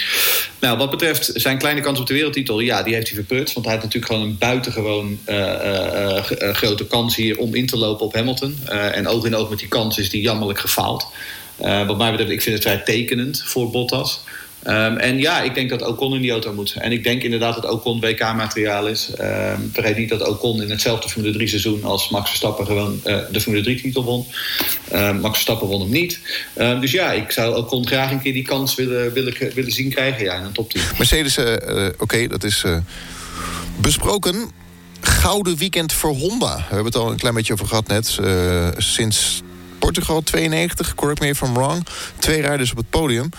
nou, wat betreft zijn kleine kans op de wereldtitel, ja, die heeft hij verprutst. Want hij heeft natuurlijk gewoon een buitengewoon uh, uh, uh, grote kans hier om in te lopen op Hamilton. en oog in oog met die kans is die jammerlijk gefaald. wat mij betreft, ik vind het vrij tekenend voor Bottas. Um, en ja, ik denk dat Ocon in die auto moet. En ik denk inderdaad dat Ocon WK-materiaal is. Um, vergeet niet dat Ocon in hetzelfde Formule 3 seizoen als Max Verstappen gewoon uh, de Formule 3 titel won. Um, Max Verstappen won hem niet. dus ja, ik zou Ocon graag een keer die kans willen, willen, willen zien krijgen ja, in een top 10. Mercedes, uh, uh, oké, dat is besproken. Gouden weekend voor Honda. We hebben het al een klein beetje over gehad net. sinds Portugal 92, correct me if I'm wrong. Twee rijders op het podium.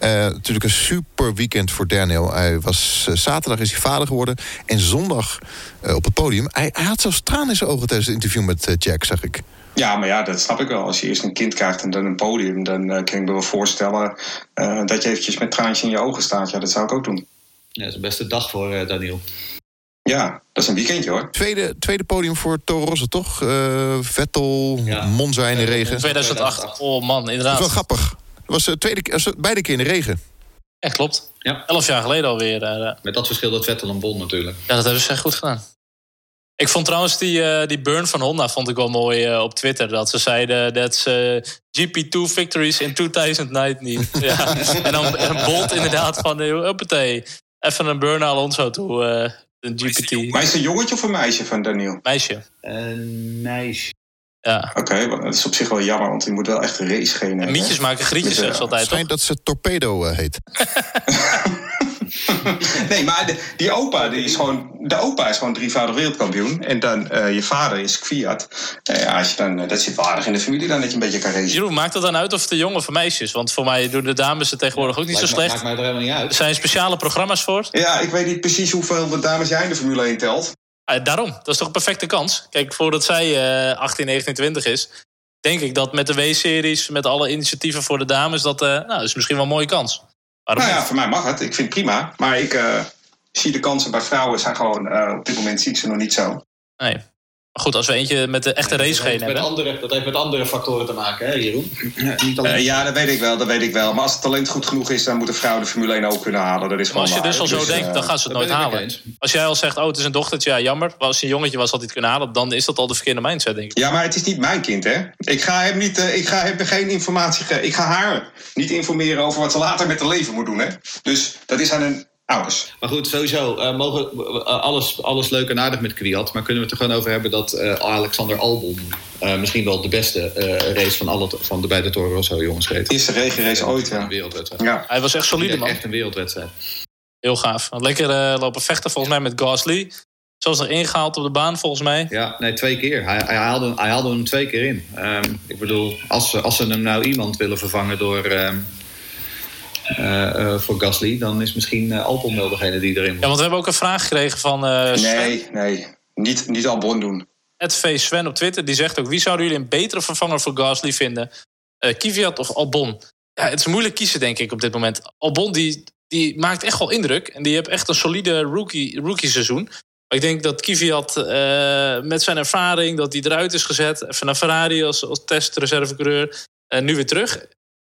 Uh, natuurlijk een super weekend voor Daniel. Hij was, uh, zaterdag is hij vader geworden. En zondag uh, op het podium. Hij, hij, had zelfs tranen in zijn ogen tijdens het interview met Jack, zag ik. Ja, maar ja, dat snap ik wel. Als je eerst een kind krijgt en dan een podium... dan kan ik me wel voorstellen dat je eventjes met traantjes in je ogen staat. Ja, dat zou ik ook doen. Ja, dat is een beste dag voor Daniel. Ja, dat is een weekendje hoor. Tweede, tweede podium voor Toro Rosso, toch? Vettel, ja. Monza in de regen. 2008, oh man, inderdaad. Dat is wel grappig. Was de tweede, keer- was beide keer in de regen. Ja, klopt. Ja. Elf jaar geleden alweer. eh, Met dat verschil dat Vettel een bon natuurlijk. Ja, dat hebben ze echt goed gedaan. Ik vond trouwens die, eh, die burn van Honda vond ik wel mooi eh, op Twitter. Dat ze zeiden dat ze GP2 victories in 2019. ja. En dan een bolt inderdaad van, uh, uppatee. Even een burn naar Alonso toe. eh een GP2 Maar is het een jongetje of een meisje van Daniel? meisje. Een meisje. Ja. Oké, dat is op zich wel jammer, want die moet wel echt een race geen En hebben. mietjes maken grietjes, eh, zeggen ze altijd? Schijnt dat ze Torpedo eh, heet. Nee, maar de, die opa, die is gewoon, de opa is gewoon drievoudig wereldkampioen. En dan eh, je vader is Fiat. Eh, ja, als je dan, eh, dat zit wel aardig in de familie dan dat je een beetje kan racen. Jeroen, maakt het dan uit of het een jongen of een meisje is? Want voor mij doen de dames het tegenwoordig ook niet zo Maakt, maakt slecht. mij er helemaal niet Er uit. zijn speciale programma's voor. Ja, ik weet niet precies hoeveel de dames jij in de Formule 1 telt. Ah, daarom, dat is toch een perfecte kans. Kijk, voordat zij eh 18, 19, 20 is... denk ik dat met de W-series, met alle initiatieven voor de dames... dat, eh, nou, is misschien wel een mooie kans. Waarom Nou ja, voor mij mag het. Ik vind het prima. Maar ik eh, zie de kansen bij vrouwen zijn gewoon... eh, op dit moment zie ik ze nog niet zo. Nee. Maar goed, als we eentje met de echte heeft met hebben... andere, dat heeft met andere factoren te maken, hè, Jeroen? niet alleen. Eh, ja, dat weet ik wel, dat weet ik wel. Maar als het talent goed genoeg is, dan moet de vrouw de Formule 1 ook kunnen halen. Dat is Maar gewoon als je dus al waar. zo denkt, eh, dan gaan ze het nooit halen. Als jij al zegt, oh, het is een dochtertje, ja, jammer. Maar als een jongetje was, had hij het kunnen halen. Dan is dat al de verkeerde mindset, denk ik. Ja, maar het is niet mijn kind, hè? Ik ga hem, niet, eh, ik ga hem geen informatie geven. Ik ga haar niet informeren over wat ze later met haar leven moet doen, hè? Dus dat is aan hun ouders. Maar goed, sowieso, eh, mogen, eh, alles, alles leuk en aardig met Kwiat. Maar kunnen we het er gewoon over hebben dat eh, Alexander Albon... eh, misschien wel de beste eh, race van, alle, van de beide Toro Rosso jongens reed. Eerste regenrace ooit, Een ja. wereldwedstrijd. Ja, Hij was echt solide, man. Echt een wereldwedstrijd. Heel gaaf. Lekker eh, lopen vechten, volgens mij, met Gasly. Zoals er ingehaald op de baan, volgens mij. Ja, nee, twee keer. Hij, hij, haalde, hij haalde hem twee keer in. Ehm, ik bedoel, als ze, als ze hem nou iemand willen vervangen door... ehm, eh, eh, voor Gasly, dan is misschien eh, Albon wel degene die erin moet. Ja, want we hebben ook een vraag gekregen van eh Sven. nee, nee. Niet, niet Albon doen. Het V Sven op Twitter. Die zegt ook, wie zouden jullie een betere vervanger voor Gasly vinden? Eh Kvyat of Albon? Ja, het is moeilijk kiezen, denk ik, op dit moment. Albon, die, die maakt echt wel indruk. En die heeft echt een solide rookie, rookie seizoen. Maar ik denk dat Kvyat eh, met zijn ervaring, dat hij eruit is gezet. Even naar Ferrari als, als testreservecoureur. En nu weer terug.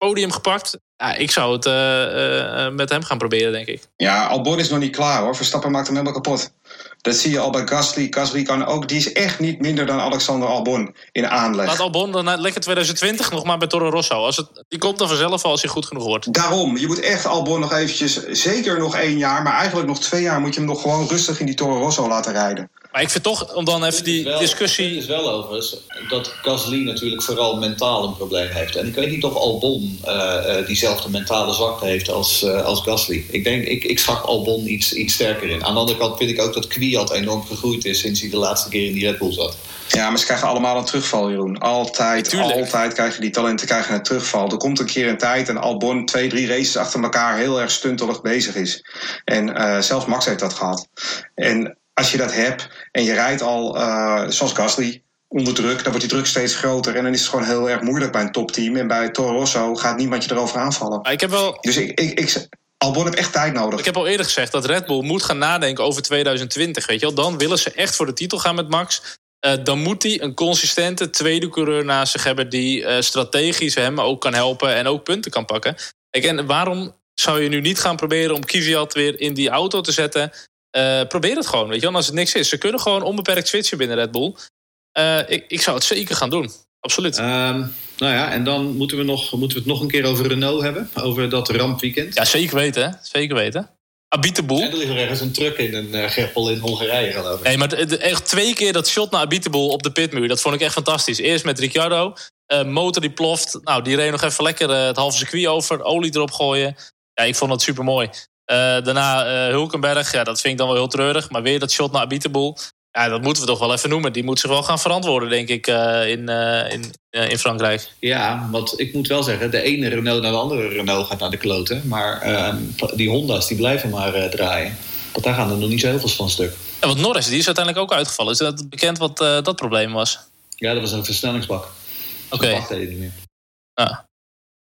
Podium gepakt. Ja, ik zou het eh, eh, met hem gaan proberen, denk ik. Ja, Albon is nog niet klaar, hoor. Verstappen maakt hem helemaal kapot. Dat zie je al bij Gasly. Gasly kan ook... Die is echt niet minder dan Alexander Albon in aanleg. Laat Albon dan lekker 2020 nog maar bij Toro Rosso. Als het, die komt dan vanzelf wel als hij goed genoeg wordt. Daarom, je moet echt Albon nog eventjes, zeker nog één jaar, maar eigenlijk nog twee jaar moet je hem nog gewoon rustig in die Toro Rosso laten rijden. Maar ik vind toch, om dan even die discussie... Het is wel overigens dat Gasly natuurlijk vooral mentaal een probleem heeft. En ik weet niet of Albon eh, eh, diezelfde mentale zwakte heeft als, eh, als Gasly. Ik denk, ik, ik schat Albon iets, iets sterker in. Aan de andere kant vind ik ook dat Kwiat enorm gegroeid is sinds hij de laatste keer in die Red Bull zat. Ja, maar ze krijgen allemaal een terugval, Jeroen. Altijd, Tuurlijk. altijd krijgen die talenten krijgen een terugval. Er komt een keer een tijd en Albon twee, drie races achter elkaar heel erg stuntelig bezig is. En eh, zelfs Max heeft dat gehad. En als je dat hebt en je rijdt al, eh, zoals Gasly, onder druk, dan wordt die druk steeds groter. En dan is het gewoon heel erg moeilijk bij een topteam. En bij Toro Rosso gaat niemand je erover aanvallen. Maar ik heb wel... Dus ik, ik, ik, Albon heeft echt tijd nodig. Ik heb al eerder gezegd dat Red Bull moet gaan nadenken over 2020. Weet je wel? Dan willen ze echt voor de titel gaan met Max. Eh, dan moet hij een consistente tweede coureur naast zich hebben... die eh, strategisch hem ook kan helpen en ook punten kan pakken. Kijk, en waarom zou je nu niet gaan proberen om Kvyat weer in die auto te zetten? Eh, probeer het gewoon, weet je wel, als het niks is. Ze kunnen gewoon onbeperkt switchen binnen Red Bull. Eh, ik, ik zou het zeker gaan doen, absoluut. Ehm, nou ja, en dan moeten we, nog, moeten we het nog een keer over Renault hebben. Over dat rampweekend. Ja, zeker weten, hè? zeker weten. Abiteboel. En er ligt er ergens een truck in een uh, greppel in Hongarije, geloof ik. Nee, maar echt twee keer dat shot naar Abiteboel op de pitmuur. Dat vond ik echt fantastisch. Eerst met Ricciardo. eh, motor die ploft. Nou, die reed nog even lekker eh, het halve circuit over. Olie erop gooien. Ja, ik vond dat super mooi. Daarna eh, Hulkenberg. Ja, dat vind ik dan wel heel treurig. Maar weer dat shot naar Abiteboel. Ja, dat moeten we toch wel even noemen. Die moet zich wel gaan verantwoorden, denk ik, eh, in, eh, in, eh, in Frankrijk. Ja, want ik moet wel zeggen, de ene Renault naar de andere Renault gaat naar de kloten. Maar ehm, die Honda's, die blijven maar eh, draaien. Want daar gaan er nog niet zo heel veel van stuk. Ja, want Norris, die is uiteindelijk ook uitgevallen. Is dat bekend wat eh, dat probleem was? Ja, dat was een versnellingsbak. Oké. Niet meer. Ja.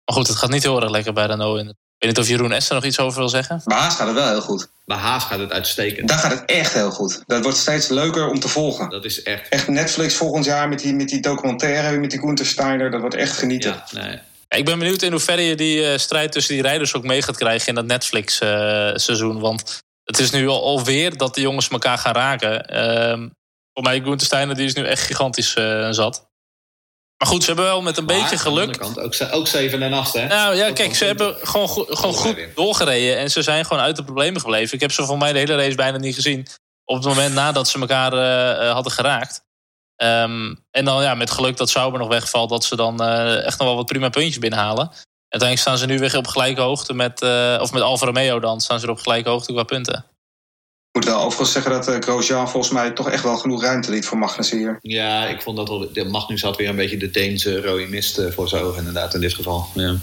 Maar goed, het gaat niet heel erg lekker bij Renault. Ik weet niet of Jeroen Esther nog iets over wil zeggen. Bij Haas gaat het wel heel goed. Bij Haas gaat het uitstekend. Daar gaat het echt heel goed. Dat wordt steeds leuker om te volgen. Dat is echt... Echt Netflix volgend jaar met die, met die documentaire, met die Gunther Steiner. Dat wordt echt genieten. Ja, nee. Ja, ik ben benieuwd in hoeverre je die uh, strijd tussen die rijders ook mee gaat krijgen in dat Netflix-seizoen. Want het is nu al, alweer dat de jongens elkaar gaan raken. Uh, voor mij, Gunther Steiner die is nu echt gigantisch uh, zat. Maar goed, ze hebben wel met een maar, beetje geluk. Kant, ook, ook zeven en acht, hè? Nou ja, kijk, ze hebben gewoon, go gewoon goed doorgereden. En ze zijn gewoon uit de problemen gebleven. Ik heb ze voor mij de hele race bijna niet gezien. Op het moment nadat ze elkaar uh, hadden geraakt. Um, en dan ja, met geluk dat Sauber nog wegvalt, dat ze dan uh, echt nog wel wat prima puntjes binnenhalen. Uiteindelijk staan ze nu weer op gelijke hoogte met, uh, of met Alfa Romeo dan, staan ze op gelijke hoogte qua punten. Ik moet wel overigens zeggen dat uh, Grosjean volgens mij toch echt wel genoeg ruimte liet voor Magnussen hier. Ja, ik vond dat wel. Magnus had weer een beetje de Deense rode mist voor zijn ogen, inderdaad, in dit geval. Ja.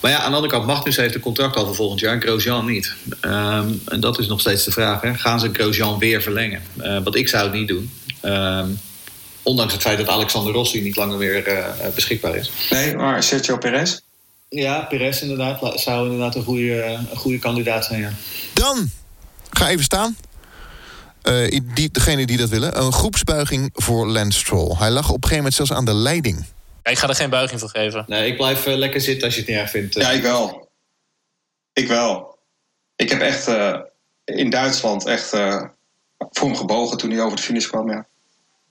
Maar ja, aan de andere kant, Magnus heeft een contract al voor volgend jaar, Grosjean niet. Um, en dat is nog steeds de vraag: hè. gaan ze Grosjean weer verlengen? Uh, want ik zou het niet doen. Um, Ondanks het feit dat Alexander Rossi niet langer meer uh, beschikbaar is. Nee, maar Sergio Perez? Ja, Perez inderdaad. Zou inderdaad een goede, een goede kandidaat zijn, ja. Dan, ga even staan. Uh, die, degene die dat willen. Een groepsbuiging voor Lance Stroll. Hij lag op een gegeven moment zelfs aan de leiding. Ja, ik ga er geen buiging voor geven. Nee, ik blijf uh, lekker zitten als je het niet erg vindt. Ja, ik wel. Ik wel. Ik heb echt uh, in Duitsland echt voor hem gebogen toen hij over de finish kwam, ja.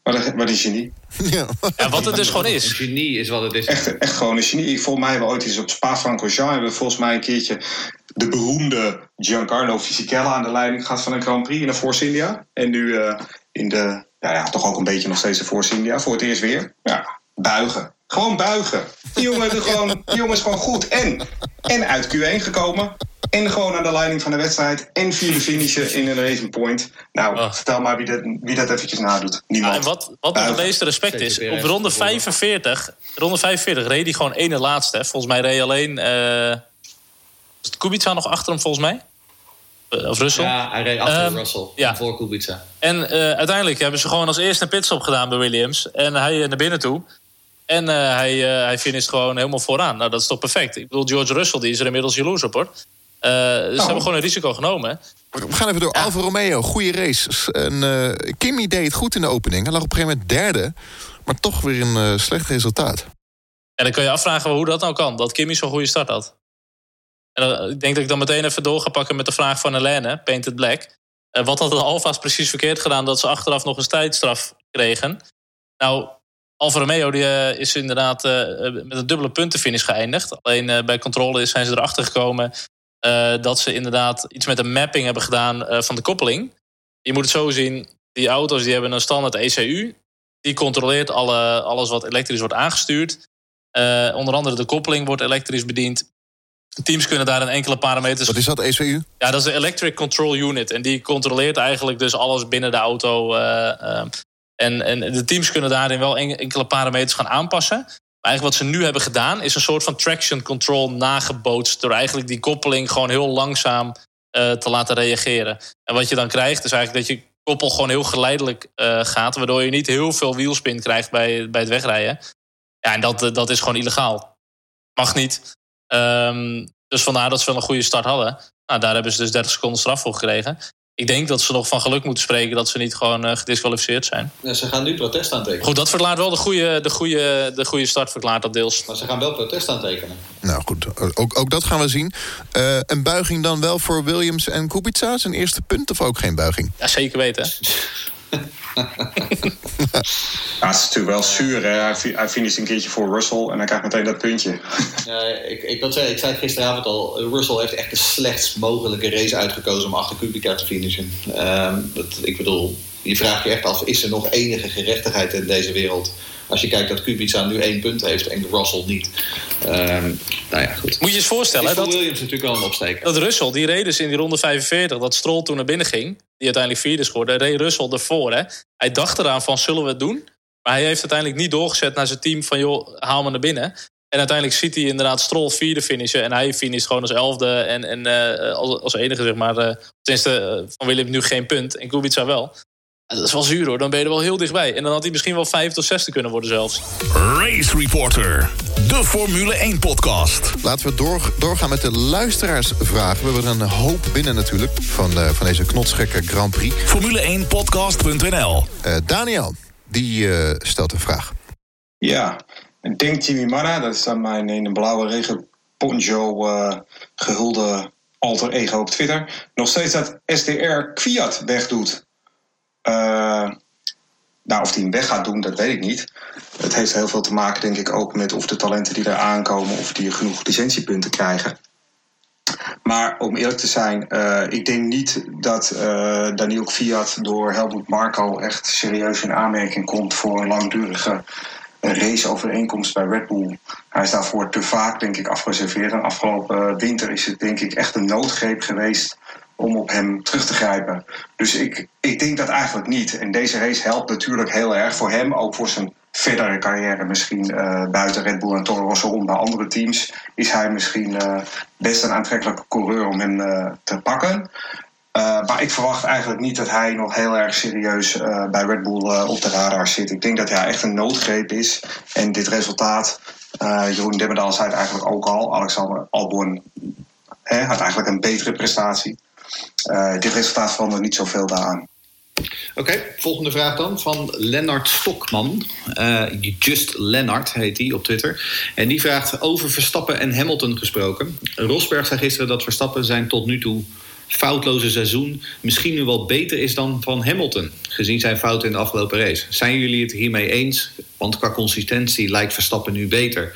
Wat, wat een genie. Ja. ja, wat het dus gewoon is. Een genie is wat het is. Echt, echt gewoon een genie. Volgens mij hebben we ooit eens op Spa-Francorchamps... hebben we volgens mij een keertje de beroemde Giancarlo Fisichella aan de leiding gehad van een Grand Prix in de Force India. En nu uh, in de, ja, ja, toch ook een beetje nog steeds de Force India. Voor het eerst weer. Ja, buigen. Gewoon buigen. Die jongen, gewoon, die jongen is gewoon goed. En, en uit Q1 gekomen. En gewoon aan de leiding van de wedstrijd. En vierde finishen in een Racing Point. Nou, oh. vertel maar wie dat, wie dat eventjes nadoet. Niemand. en wat, wat het meeste respect is, op ronde 45, ronde 45 reed hij gewoon ene laatste. Volgens mij reed alleen... Uh, is het Kubica nog achter hem, volgens mij? Eh, of Russell? Ja, hij reed achter um, Russell. Ja. Voor Kubica. En uh, uiteindelijk hebben ze gewoon als eerste een pitstop gedaan bij Williams. En hij naar binnen toe. En uh, hij, uh, hij finisht gewoon helemaal vooraan. Nou, dat is toch perfect. Ik bedoel, George Russell die is er inmiddels jaloers op, hoor. Dus ze hebben gewoon een risico genomen. We gaan even door. Ja. Alfa Romeo, goede race. En, uh, Kimi deed het goed in de opening. Hij lag op een gegeven moment derde. Maar toch weer een uh, slecht resultaat. En dan kun je afvragen hoe dat nou kan. Dat Kimi zo'n goede start had. En dan, ik denk dat ik dan meteen even door ga pakken met de vraag van Helene, Painted Black. wat had de Alfa's precies verkeerd gedaan dat ze achteraf nog een tijdstraf kregen? Nou, Alfa Romeo die, uh, is inderdaad uh, met een dubbele puntenfinish geëindigd. Alleen bij controle zijn ze erachter gekomen dat ze inderdaad iets met een mapping hebben gedaan van de koppeling. Je moet het zo zien, die auto's die hebben een standaard ECU. Die controleert alle, alles wat elektrisch wordt aangestuurd. onder andere de koppeling wordt elektrisch bediend. Teams kunnen daar een enkele parameters... Wat is dat, ECU? Ja, dat is de Electric Control Unit. En die controleert eigenlijk dus alles binnen de auto... En, en de teams kunnen daarin wel enkele parameters gaan aanpassen. Eigenlijk wat ze nu hebben gedaan... is een soort van traction control nagebootst... door eigenlijk die koppeling gewoon heel langzaam uh, te laten reageren. En wat je dan krijgt is eigenlijk dat je koppel gewoon heel geleidelijk uh, gaat... waardoor je niet heel veel wielspin krijgt bij, bij het wegrijden. Ja, en dat, dat is gewoon illegaal. Mag niet. Um, dus vandaar dat ze wel een goede start hadden. Nou, daar hebben ze dus 30 seconden straf voor gekregen ik denk dat ze nog van geluk moeten spreken dat ze niet gewoon uh, gedisqualificeerd zijn. Ja, ze gaan nu protest aantekenen. Goed, dat verklaart wel de goede, de goede, de goede start, verklaart dat deels. Maar ze gaan wel protest aantekenen. Nou goed, ook, ook dat gaan we zien. Uh, een buiging dan wel voor Williams en Kubica? Zijn eerste punt of ook geen buiging? Ja, zeker weten. ja, het is natuurlijk wel zuur. Hè? Hij, finisht een keertje voor Russell en hij krijgt meteen dat puntje. ja, ik, ik, dat zei, ik zei het gisteravond al. Russell heeft echt de slechtst mogelijke race uitgekozen om achter Kubica te finishen. Um, dat, ik bedoel, je vraagt je echt af: is er nog enige gerechtigheid in deze wereld? Als je kijkt dat Kubica nu één punt heeft en Russell niet. Um, nou ja, goed. Moet je eens voorstellen dat... Williams natuurlijk wel een opsteken. Dat Russell, die reed dus in die ronde 45... dat Stroll toen naar binnen ging, die uiteindelijk vierde scoorde... reed Russell ervoor. Hè? Hij dacht eraan van, zullen we het doen? Maar hij heeft uiteindelijk niet doorgezet naar zijn team van... joh, haal me naar binnen. En uiteindelijk ziet hij inderdaad Stroll vierde finishen... en hij finisht gewoon als elfde en, en uh, als, als enige, zeg maar... Uh, tenminste, uh, van Williams nu geen punt en Kubica wel... Dat is wel zuur hoor, dan ben je er wel heel dichtbij. En dan had hij misschien wel vijf tot zesde kunnen worden zelfs. Race Reporter, de Formule 1-podcast. Laten we door, doorgaan met de luisteraarsvragen. We hebben er een hoop binnen natuurlijk van, uh, van deze knotsgekke Grand Prix. Formule1podcast.nl uh, Daniel, die uh, stelt een vraag. Ja, Ik denk Jimmy Manna, dat is dan mijn in een blauwe regen poncho uh, gehulde alter ego op Twitter. Nog steeds dat SDR Kwiat wegdoet. Uh, nou, of hij hem weg gaat doen, dat weet ik niet. Het heeft heel veel te maken, denk ik, ook met of de talenten die er aankomen, of die genoeg licentiepunten krijgen. Maar om eerlijk te zijn, uh, ik denk niet dat uh, Daniel Fiat door Helmut Marko echt serieus in aanmerking komt voor een langdurige raceovereenkomst bij Red Bull. Hij is daarvoor te vaak, denk ik, afgereserveerd. En afgelopen winter is het, denk ik, echt een noodgreep geweest om op hem terug te grijpen. Dus ik, ik denk dat eigenlijk niet. En deze race helpt natuurlijk heel erg voor hem, ook voor zijn verdere carrière misschien uh, buiten Red Bull en Toro Rosso om bij andere teams is hij misschien uh, best een aantrekkelijke coureur om hem uh, te pakken. maar ik verwacht eigenlijk niet dat hij nog heel erg serieus bij Red Bull op de radar zit. Ik denk dat hij echt een noodgreep is. En dit resultaat, Jeroen Demmerdal zei het eigenlijk ook al, Alexander Albon hè, had eigenlijk een betere prestatie. Dit resultaat verandert niet zoveel daaraan. Oké, volgende vraag dan van Lennart Stokman. Uh, Just Lennart heet hij op Twitter. En die vraagt over Verstappen en Hamilton gesproken. Rosberg zei gisteren dat Verstappen zijn tot nu toe foutloze seizoen misschien nu wel beter is dan van Hamilton, gezien zijn fouten in de afgelopen race. Zijn jullie het hiermee eens? Want qua consistentie lijkt Verstappen nu beter.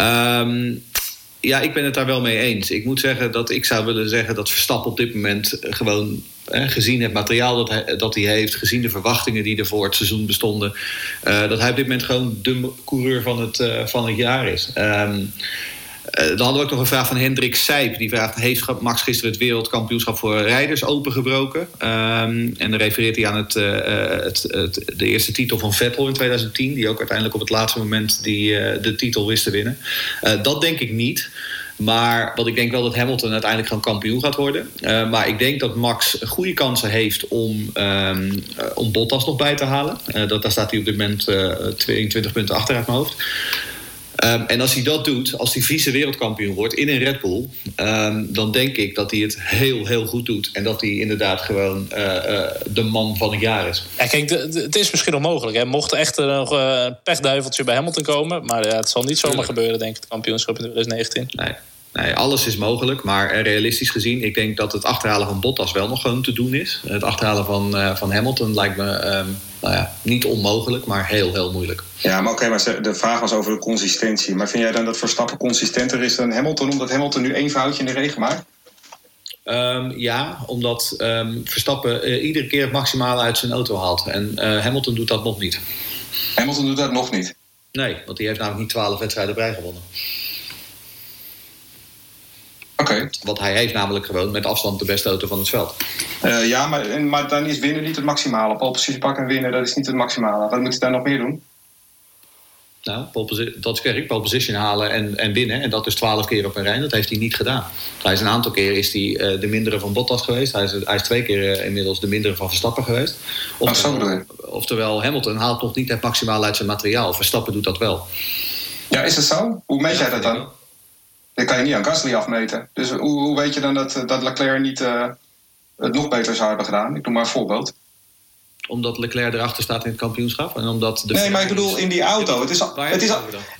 Um, ja, ik ben het daar wel mee eens. Ik moet zeggen dat ik zou willen zeggen dat Verstappen op dit moment gewoon gezien het materiaal dat hij, dat hij heeft, gezien de verwachtingen die er voor het seizoen bestonden, uh, dat hij op dit moment gewoon de coureur van het, van het jaar is. Uh, dan hadden we ook nog een vraag van Hendrik Sijp. Die vraagt: Heeft Max gisteren het wereldkampioenschap voor rijders opengebroken? Um, en dan refereert hij aan het, uh, het, het, de eerste titel van Vettel in 2010, die ook uiteindelijk op het laatste moment die, de titel wist te winnen. dat denk ik niet. Maar wat ik denk wel dat Hamilton uiteindelijk gewoon kampioen gaat worden. Maar ik denk dat Max goede kansen heeft om, um, om Bottas nog bij te halen. Dat, daar staat hij op dit moment uh, 22 punten achter uit mijn hoofd. Um, en als hij dat doet, als hij vice wereldkampioen wordt in een Red Bull, um, dan denk ik dat hij het heel, heel goed doet. En dat hij inderdaad gewoon uh, uh, de man van het jaar is. Ja, kijk, het is misschien onmogelijk. Hè. Mocht er echt nog uh, een pechduiveltje bij Hamilton komen, maar ja, het zal niet zomaar Tuurlijk. gebeuren, denk ik, het kampioenschap in 2019. Nee. Nee, alles is mogelijk, maar realistisch gezien, ik denk dat het achterhalen van Bottas wel nog gewoon te doen is. Het achterhalen van, uh, van Hamilton lijkt me um, nou ja, niet onmogelijk, maar heel, heel moeilijk. Ja, maar oké, okay, maar de vraag was over de consistentie. Maar vind jij dan dat Verstappen consistenter is dan Hamilton, omdat Hamilton nu één foutje in de regen maakt? Um, ja, omdat um, Verstappen uh, iedere keer het maximale uit zijn auto haalt. En uh, Hamilton doet dat nog niet. Hamilton doet dat nog niet? Nee, want die heeft namelijk niet twaalf wedstrijden bij gewonnen. Okay. Want hij heeft namelijk gewoon met afstand de beste auto van het veld. Uh, ja, maar, maar dan is winnen niet het maximale. Pole position pakken en winnen, dat is niet het maximale. Wat moet hij daar nog meer doen? Nou, dat zeg ik, pole position halen en, en winnen. En dat is twaalf keer op een rij. Dat heeft hij niet gedaan. Hij is een aantal keer is hij uh, de mindere van Bottas geweest. Hij is, hij is twee keer uh, inmiddels de mindere van Verstappen geweest. Oftewel, oh, oftewel, Hamilton haalt nog niet het maximale uit zijn materiaal. Verstappen doet dat wel. Ja, is dat zo? Hoe meet jij dat dan? Dat kan je niet aan Gasly afmeten. Dus hoe, hoe weet je dan dat, dat Leclerc niet uh, het nog beter zou hebben gedaan? Ik noem maar een voorbeeld. Omdat Leclerc erachter staat in het kampioenschap? En omdat de nee, maar ik bedoel in die auto. Het is, het is,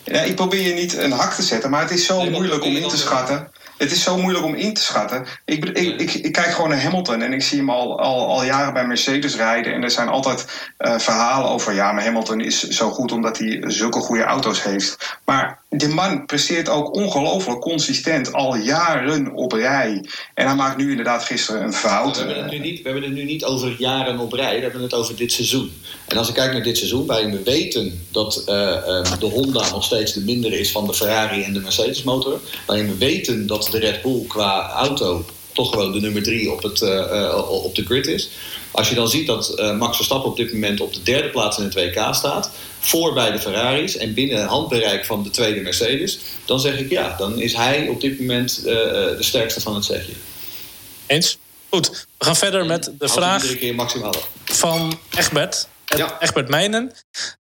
ja, ik probeer je niet een hak te zetten, maar het is zo nee, moeilijk om in te schatten. Het is zo moeilijk om in te schatten. Ik, ik, ik, ik, kijk gewoon naar Hamilton en ik zie hem al, al, al jaren bij Mercedes rijden. En er zijn altijd uh, verhalen over... ja, maar Hamilton is zo goed omdat hij zulke goede auto's heeft. Maar de man presteert ook ongelooflijk consistent al jaren op rij. En hij maakt nu inderdaad gisteren een fout. We hebben, het nu niet, we hebben het nu niet over jaren op rij, we hebben het over dit seizoen. En als ik kijk naar dit seizoen, waarin we weten dat uh, uh, de Honda nog steeds de mindere is van de Ferrari en de Mercedes motor. Waarin we weten dat de Red Bull qua auto toch gewoon de nummer drie op, het, uh, op de grid is. Als je dan ziet dat uh, Max Verstappen op dit moment op de derde plaats in het WK staat, voor bij de Ferraris en binnen handbereik van de tweede Mercedes, dan zeg ik ja, dan is hij op dit moment uh, de sterkste van het zegje. Eens? Goed, we gaan verder met de vraag keer maximaal. van Egbert. Ja. Egbert Meijnen.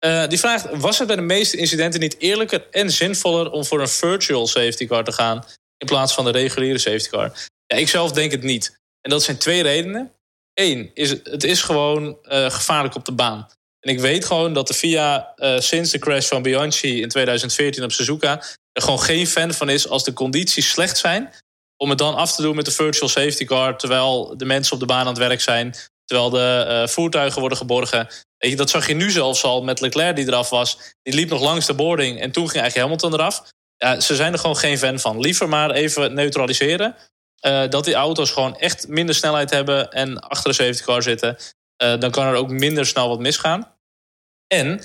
Uh, die vraagt: Was het bij de meeste incidenten niet eerlijker en zinvoller om voor een virtual safety car te gaan in plaats van de reguliere safety car? Ja, ik zelf denk het niet. En dat zijn twee redenen. Eén, is, het is gewoon uh, gevaarlijk op de baan. En ik weet gewoon dat de FIA uh, sinds de crash van Bianchi in 2014 op Suzuka... er gewoon geen fan van is als de condities slecht zijn... om het dan af te doen met de virtual safety car... terwijl de mensen op de baan aan het werk zijn... terwijl de uh, voertuigen worden geborgen. Weet je, dat zag je nu zelfs al met Leclerc die eraf was. Die liep nog langs de boarding en toen ging eigenlijk Hamilton eraf. Ja, ze zijn er gewoon geen fan van. Liever maar even neutraliseren. Uh, dat die auto's gewoon echt minder snelheid hebben... en achter de safety car zitten. dan kan er ook minder snel wat misgaan. En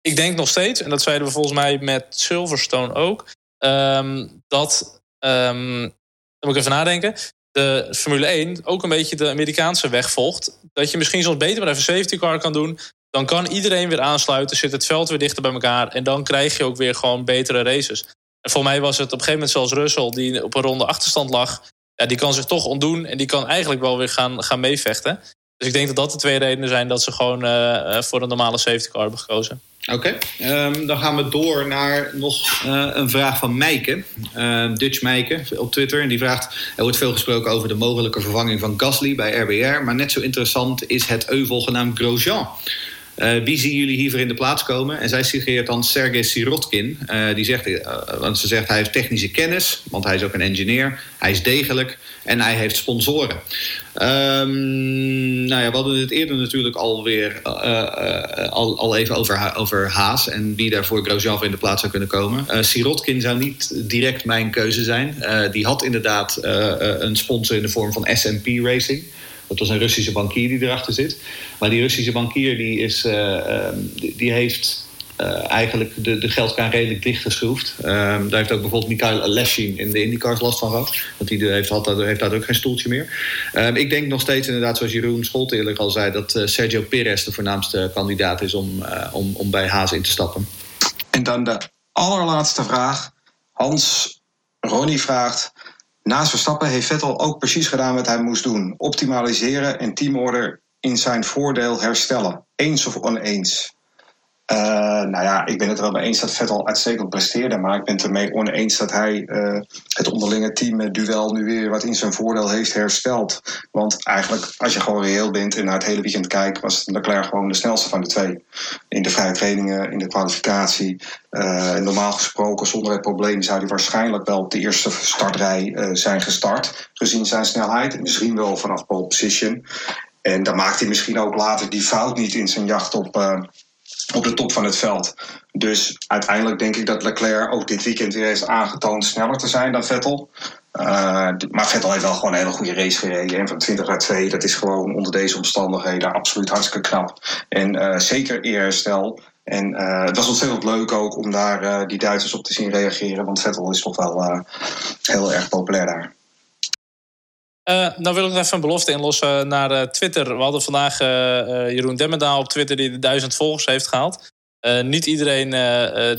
ik denk nog steeds, en dat zeiden we volgens mij met Silverstone ook, um, dat, um, dan moet ik even nadenken, de Formule 1 ook een beetje de Amerikaanse weg volgt. Dat je misschien soms beter maar even safety car kan doen. Dan kan iedereen weer aansluiten, zit het veld weer dichter bij elkaar. En dan krijg je ook weer gewoon betere races. En voor mij was het op een gegeven moment zelfs Russell, die op een ronde achterstand lag. Ja, die kan zich toch ontdoen en die kan eigenlijk wel weer gaan, gaan meevechten. Dus ik denk dat dat de twee redenen zijn dat ze gewoon uh, voor een normale safety car hebben gekozen. Oké, um, dan gaan we door naar nog uh, een vraag van Meike. Uh, Dutch Meike op Twitter. En die vraagt: Er wordt veel gesproken over de mogelijke vervanging van Gasly bij RBR. Maar net zo interessant is het euvel genaamd Grosjean. Uh, wie zien jullie hiervoor in de plaats komen? En zij suggereert dan Sergej Sirotkin. Uh, die zegt, uh, want ze zegt hij heeft technische kennis, want hij is ook een engineer. Hij is degelijk en hij heeft sponsoren. Um, nou ja, we hadden het eerder natuurlijk alweer al, al even over, over Haas en wie daar voor Grosjean in de plaats zou kunnen komen. Sirotkin zou niet direct mijn keuze zijn. die had inderdaad een sponsor in de vorm van SMP Racing. Dat was een Russische bankier die erachter zit. Maar die Russische bankier die is, uh, die, die, heeft uh, eigenlijk de, de redelijk dichtgeschroefd. Um, daar heeft ook bijvoorbeeld Mikhail Aleshin in de IndyCars last van gehad. Want die heeft, heeft daar ook geen stoeltje meer. Um, ik denk nog steeds inderdaad, zoals Jeroen Scholt eerlijk al zei... dat uh, Sergio Perez de voornaamste kandidaat is om, om, om bij Haas in te stappen. En dan de allerlaatste vraag. Hans Ronnie vraagt... Naast Verstappen heeft Vettel ook precies gedaan wat hij moest doen: optimaliseren en teamorder in zijn voordeel herstellen. Eens of oneens. Uh, nou ja, ik ben het er wel mee eens dat Vettel uitstekend presteerde. Maar ik ben het ermee oneens dat hij uh, het onderlinge teamduel nu weer wat in zijn voordeel heeft hersteld. Want eigenlijk, als je gewoon reëel bent en naar het hele weekend kijkt, was Leclerc gewoon de snelste van de twee. In de vrije trainingen, in de kwalificatie. Uh, normaal gesproken, zonder het probleem, zou hij waarschijnlijk wel op de eerste startrij zijn gestart. Gezien zijn snelheid. Misschien wel vanaf pole position. En dan maakt hij misschien ook later die fout niet in zijn jacht op op de top van het veld. Dus uiteindelijk denk ik dat Leclerc ook dit weekend weer heeft aangetoond sneller te zijn dan Vettel. Uh, maar Vettel heeft wel gewoon een hele goede race gereden. En van 20 naar 2, dat is gewoon onder deze omstandigheden absoluut hartstikke knap. En uh, zeker eerherstel. En uh, het was ontzettend leuk ook om daar die Duitsers op te zien reageren. Want Vettel is toch wel heel erg populair daar. Uh, nou wil ik even een belofte inlossen naar uh, Twitter. We hadden vandaag uh, Jeroen Demmendaal op Twitter die de duizend volgers heeft gehaald. niet iedereen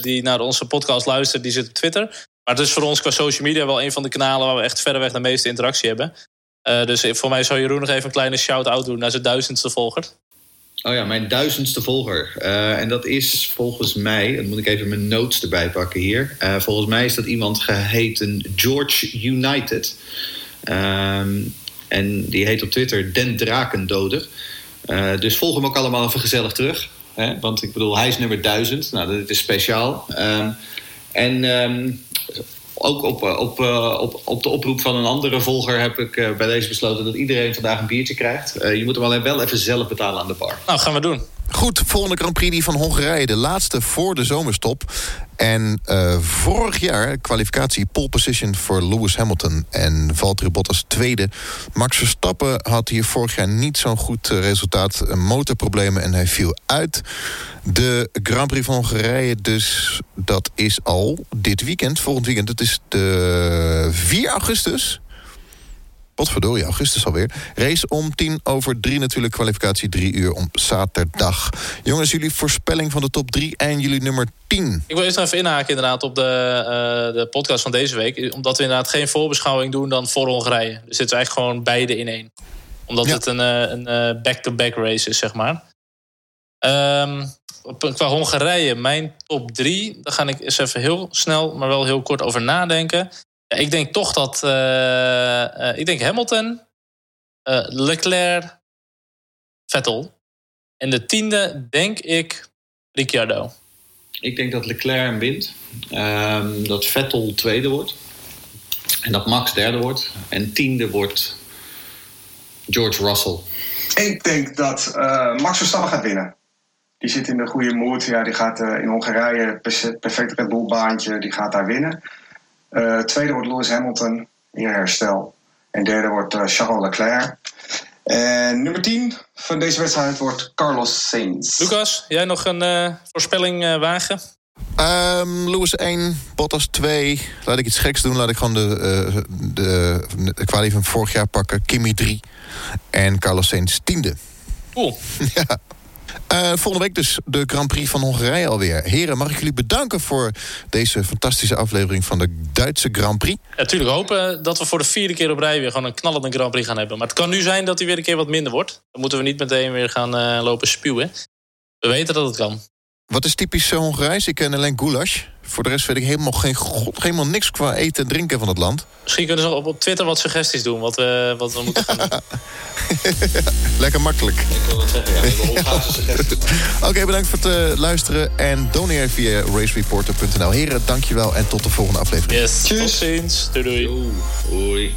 die naar onze podcast luistert, die zit op Twitter. Maar het is voor ons qua social media wel een van de kanalen waar we echt verreweg de meeste interactie hebben. dus voor mij zou Jeroen nog even een kleine shout-out doen naar zijn duizendste volger. Oh ja, mijn duizendste volger. en dat is volgens mij, dan moet ik even mijn notes erbij pakken hier. volgens mij is dat iemand geheten George United. Um, en die heet op Twitter Den Drakendoder. Uh, dus volg hem ook allemaal even gezellig terug. Hè? Want ik bedoel, hij is nummer 1000. Nou, dat is speciaal. Um, en um, ook op, op, uh, op, op de oproep van een andere volger heb ik bij deze besloten dat iedereen vandaag een biertje krijgt. je moet hem alleen wel even zelf betalen aan de bar. Nou, gaan we doen. Goed, volgende Grand Prix die van Hongarije. De laatste voor de zomerstop. En uh, vorig jaar kwalificatie pole position voor Lewis Hamilton. En Valtteri Bottas tweede. Max Verstappen had hier vorig jaar niet zo'n goed uh, resultaat. Motorproblemen en hij viel uit. De Grand Prix van Hongarije dus, dat is al dit weekend. Volgend weekend, dat is de 4 augustus potverdorie, augustus alweer. Race om tien over drie natuurlijk, kwalificatie drie uur om zaterdag. Jongens, jullie voorspelling van de top drie en jullie nummer 10. Ik wil eerst even inhaken inderdaad op de, uh, de podcast van deze week. Omdat we inderdaad geen voorbeschouwing doen dan voor Hongarije. Dus dit is eigenlijk gewoon beide in één. Omdat ja. het een, een back-to-back -back race is, zeg maar. Um, qua Hongarije, mijn top drie. Daar ga ik eens even heel snel, maar wel heel kort over nadenken. Ja, ik denk toch dat. Uh, uh, ik denk Hamilton, uh, Leclerc, Vettel. En de tiende, denk ik, Ricciardo. Ik denk dat Leclerc hem wint. Ehm, dat Vettel tweede wordt. En dat Max derde wordt. En tiende wordt George Russell. Ik denk dat uh, Max Verstappen gaat winnen. Die zit in de goede mood. Ja, die gaat uh, in Hongarije, perfect Red Bull baantje, die gaat daar winnen. Uh, tweede wordt Lewis Hamilton in herstel. En derde wordt Charles Leclerc. En nummer 10 van deze wedstrijd wordt Carlos Sainz. Lucas, jij nog een voorspelling wagen? Um, Lewis 1, Bottas 2. Laat ik iets geks doen. Laat ik gewoon de, uh, de, de kwalie van vorig jaar pakken. Kimi 3. En Carlos Sainz tiende. Cool. ja. Uh, volgende week dus de Grand Prix van Hongarije alweer. Heren, mag ik jullie bedanken voor deze fantastische aflevering van de Duitse Grand Prix. Natuurlijk ja, hopen dat we voor de vierde keer op rij weer gewoon een knallende Grand Prix gaan hebben. Maar het kan nu zijn dat hij weer een keer wat minder wordt. Dan moeten we niet meteen weer gaan uh, lopen spuwen. We weten dat het kan. Wat is typisch Hongarijs? Ik ken alleen goulash. Voor de rest weet ik helemaal, geen, god, helemaal niks qua eten en drinken van het land. Misschien kunnen ze op, op Twitter wat suggesties doen. Wat we, wat we moeten gaan doen. Lekker makkelijk. Ik wil het zeggen, ja. Oké, okay, bedankt voor het uh, luisteren. En doneer via racereporter.nl. Heren, dankjewel en tot de volgende aflevering. Yes, tot ziens. Doei doei. Doei.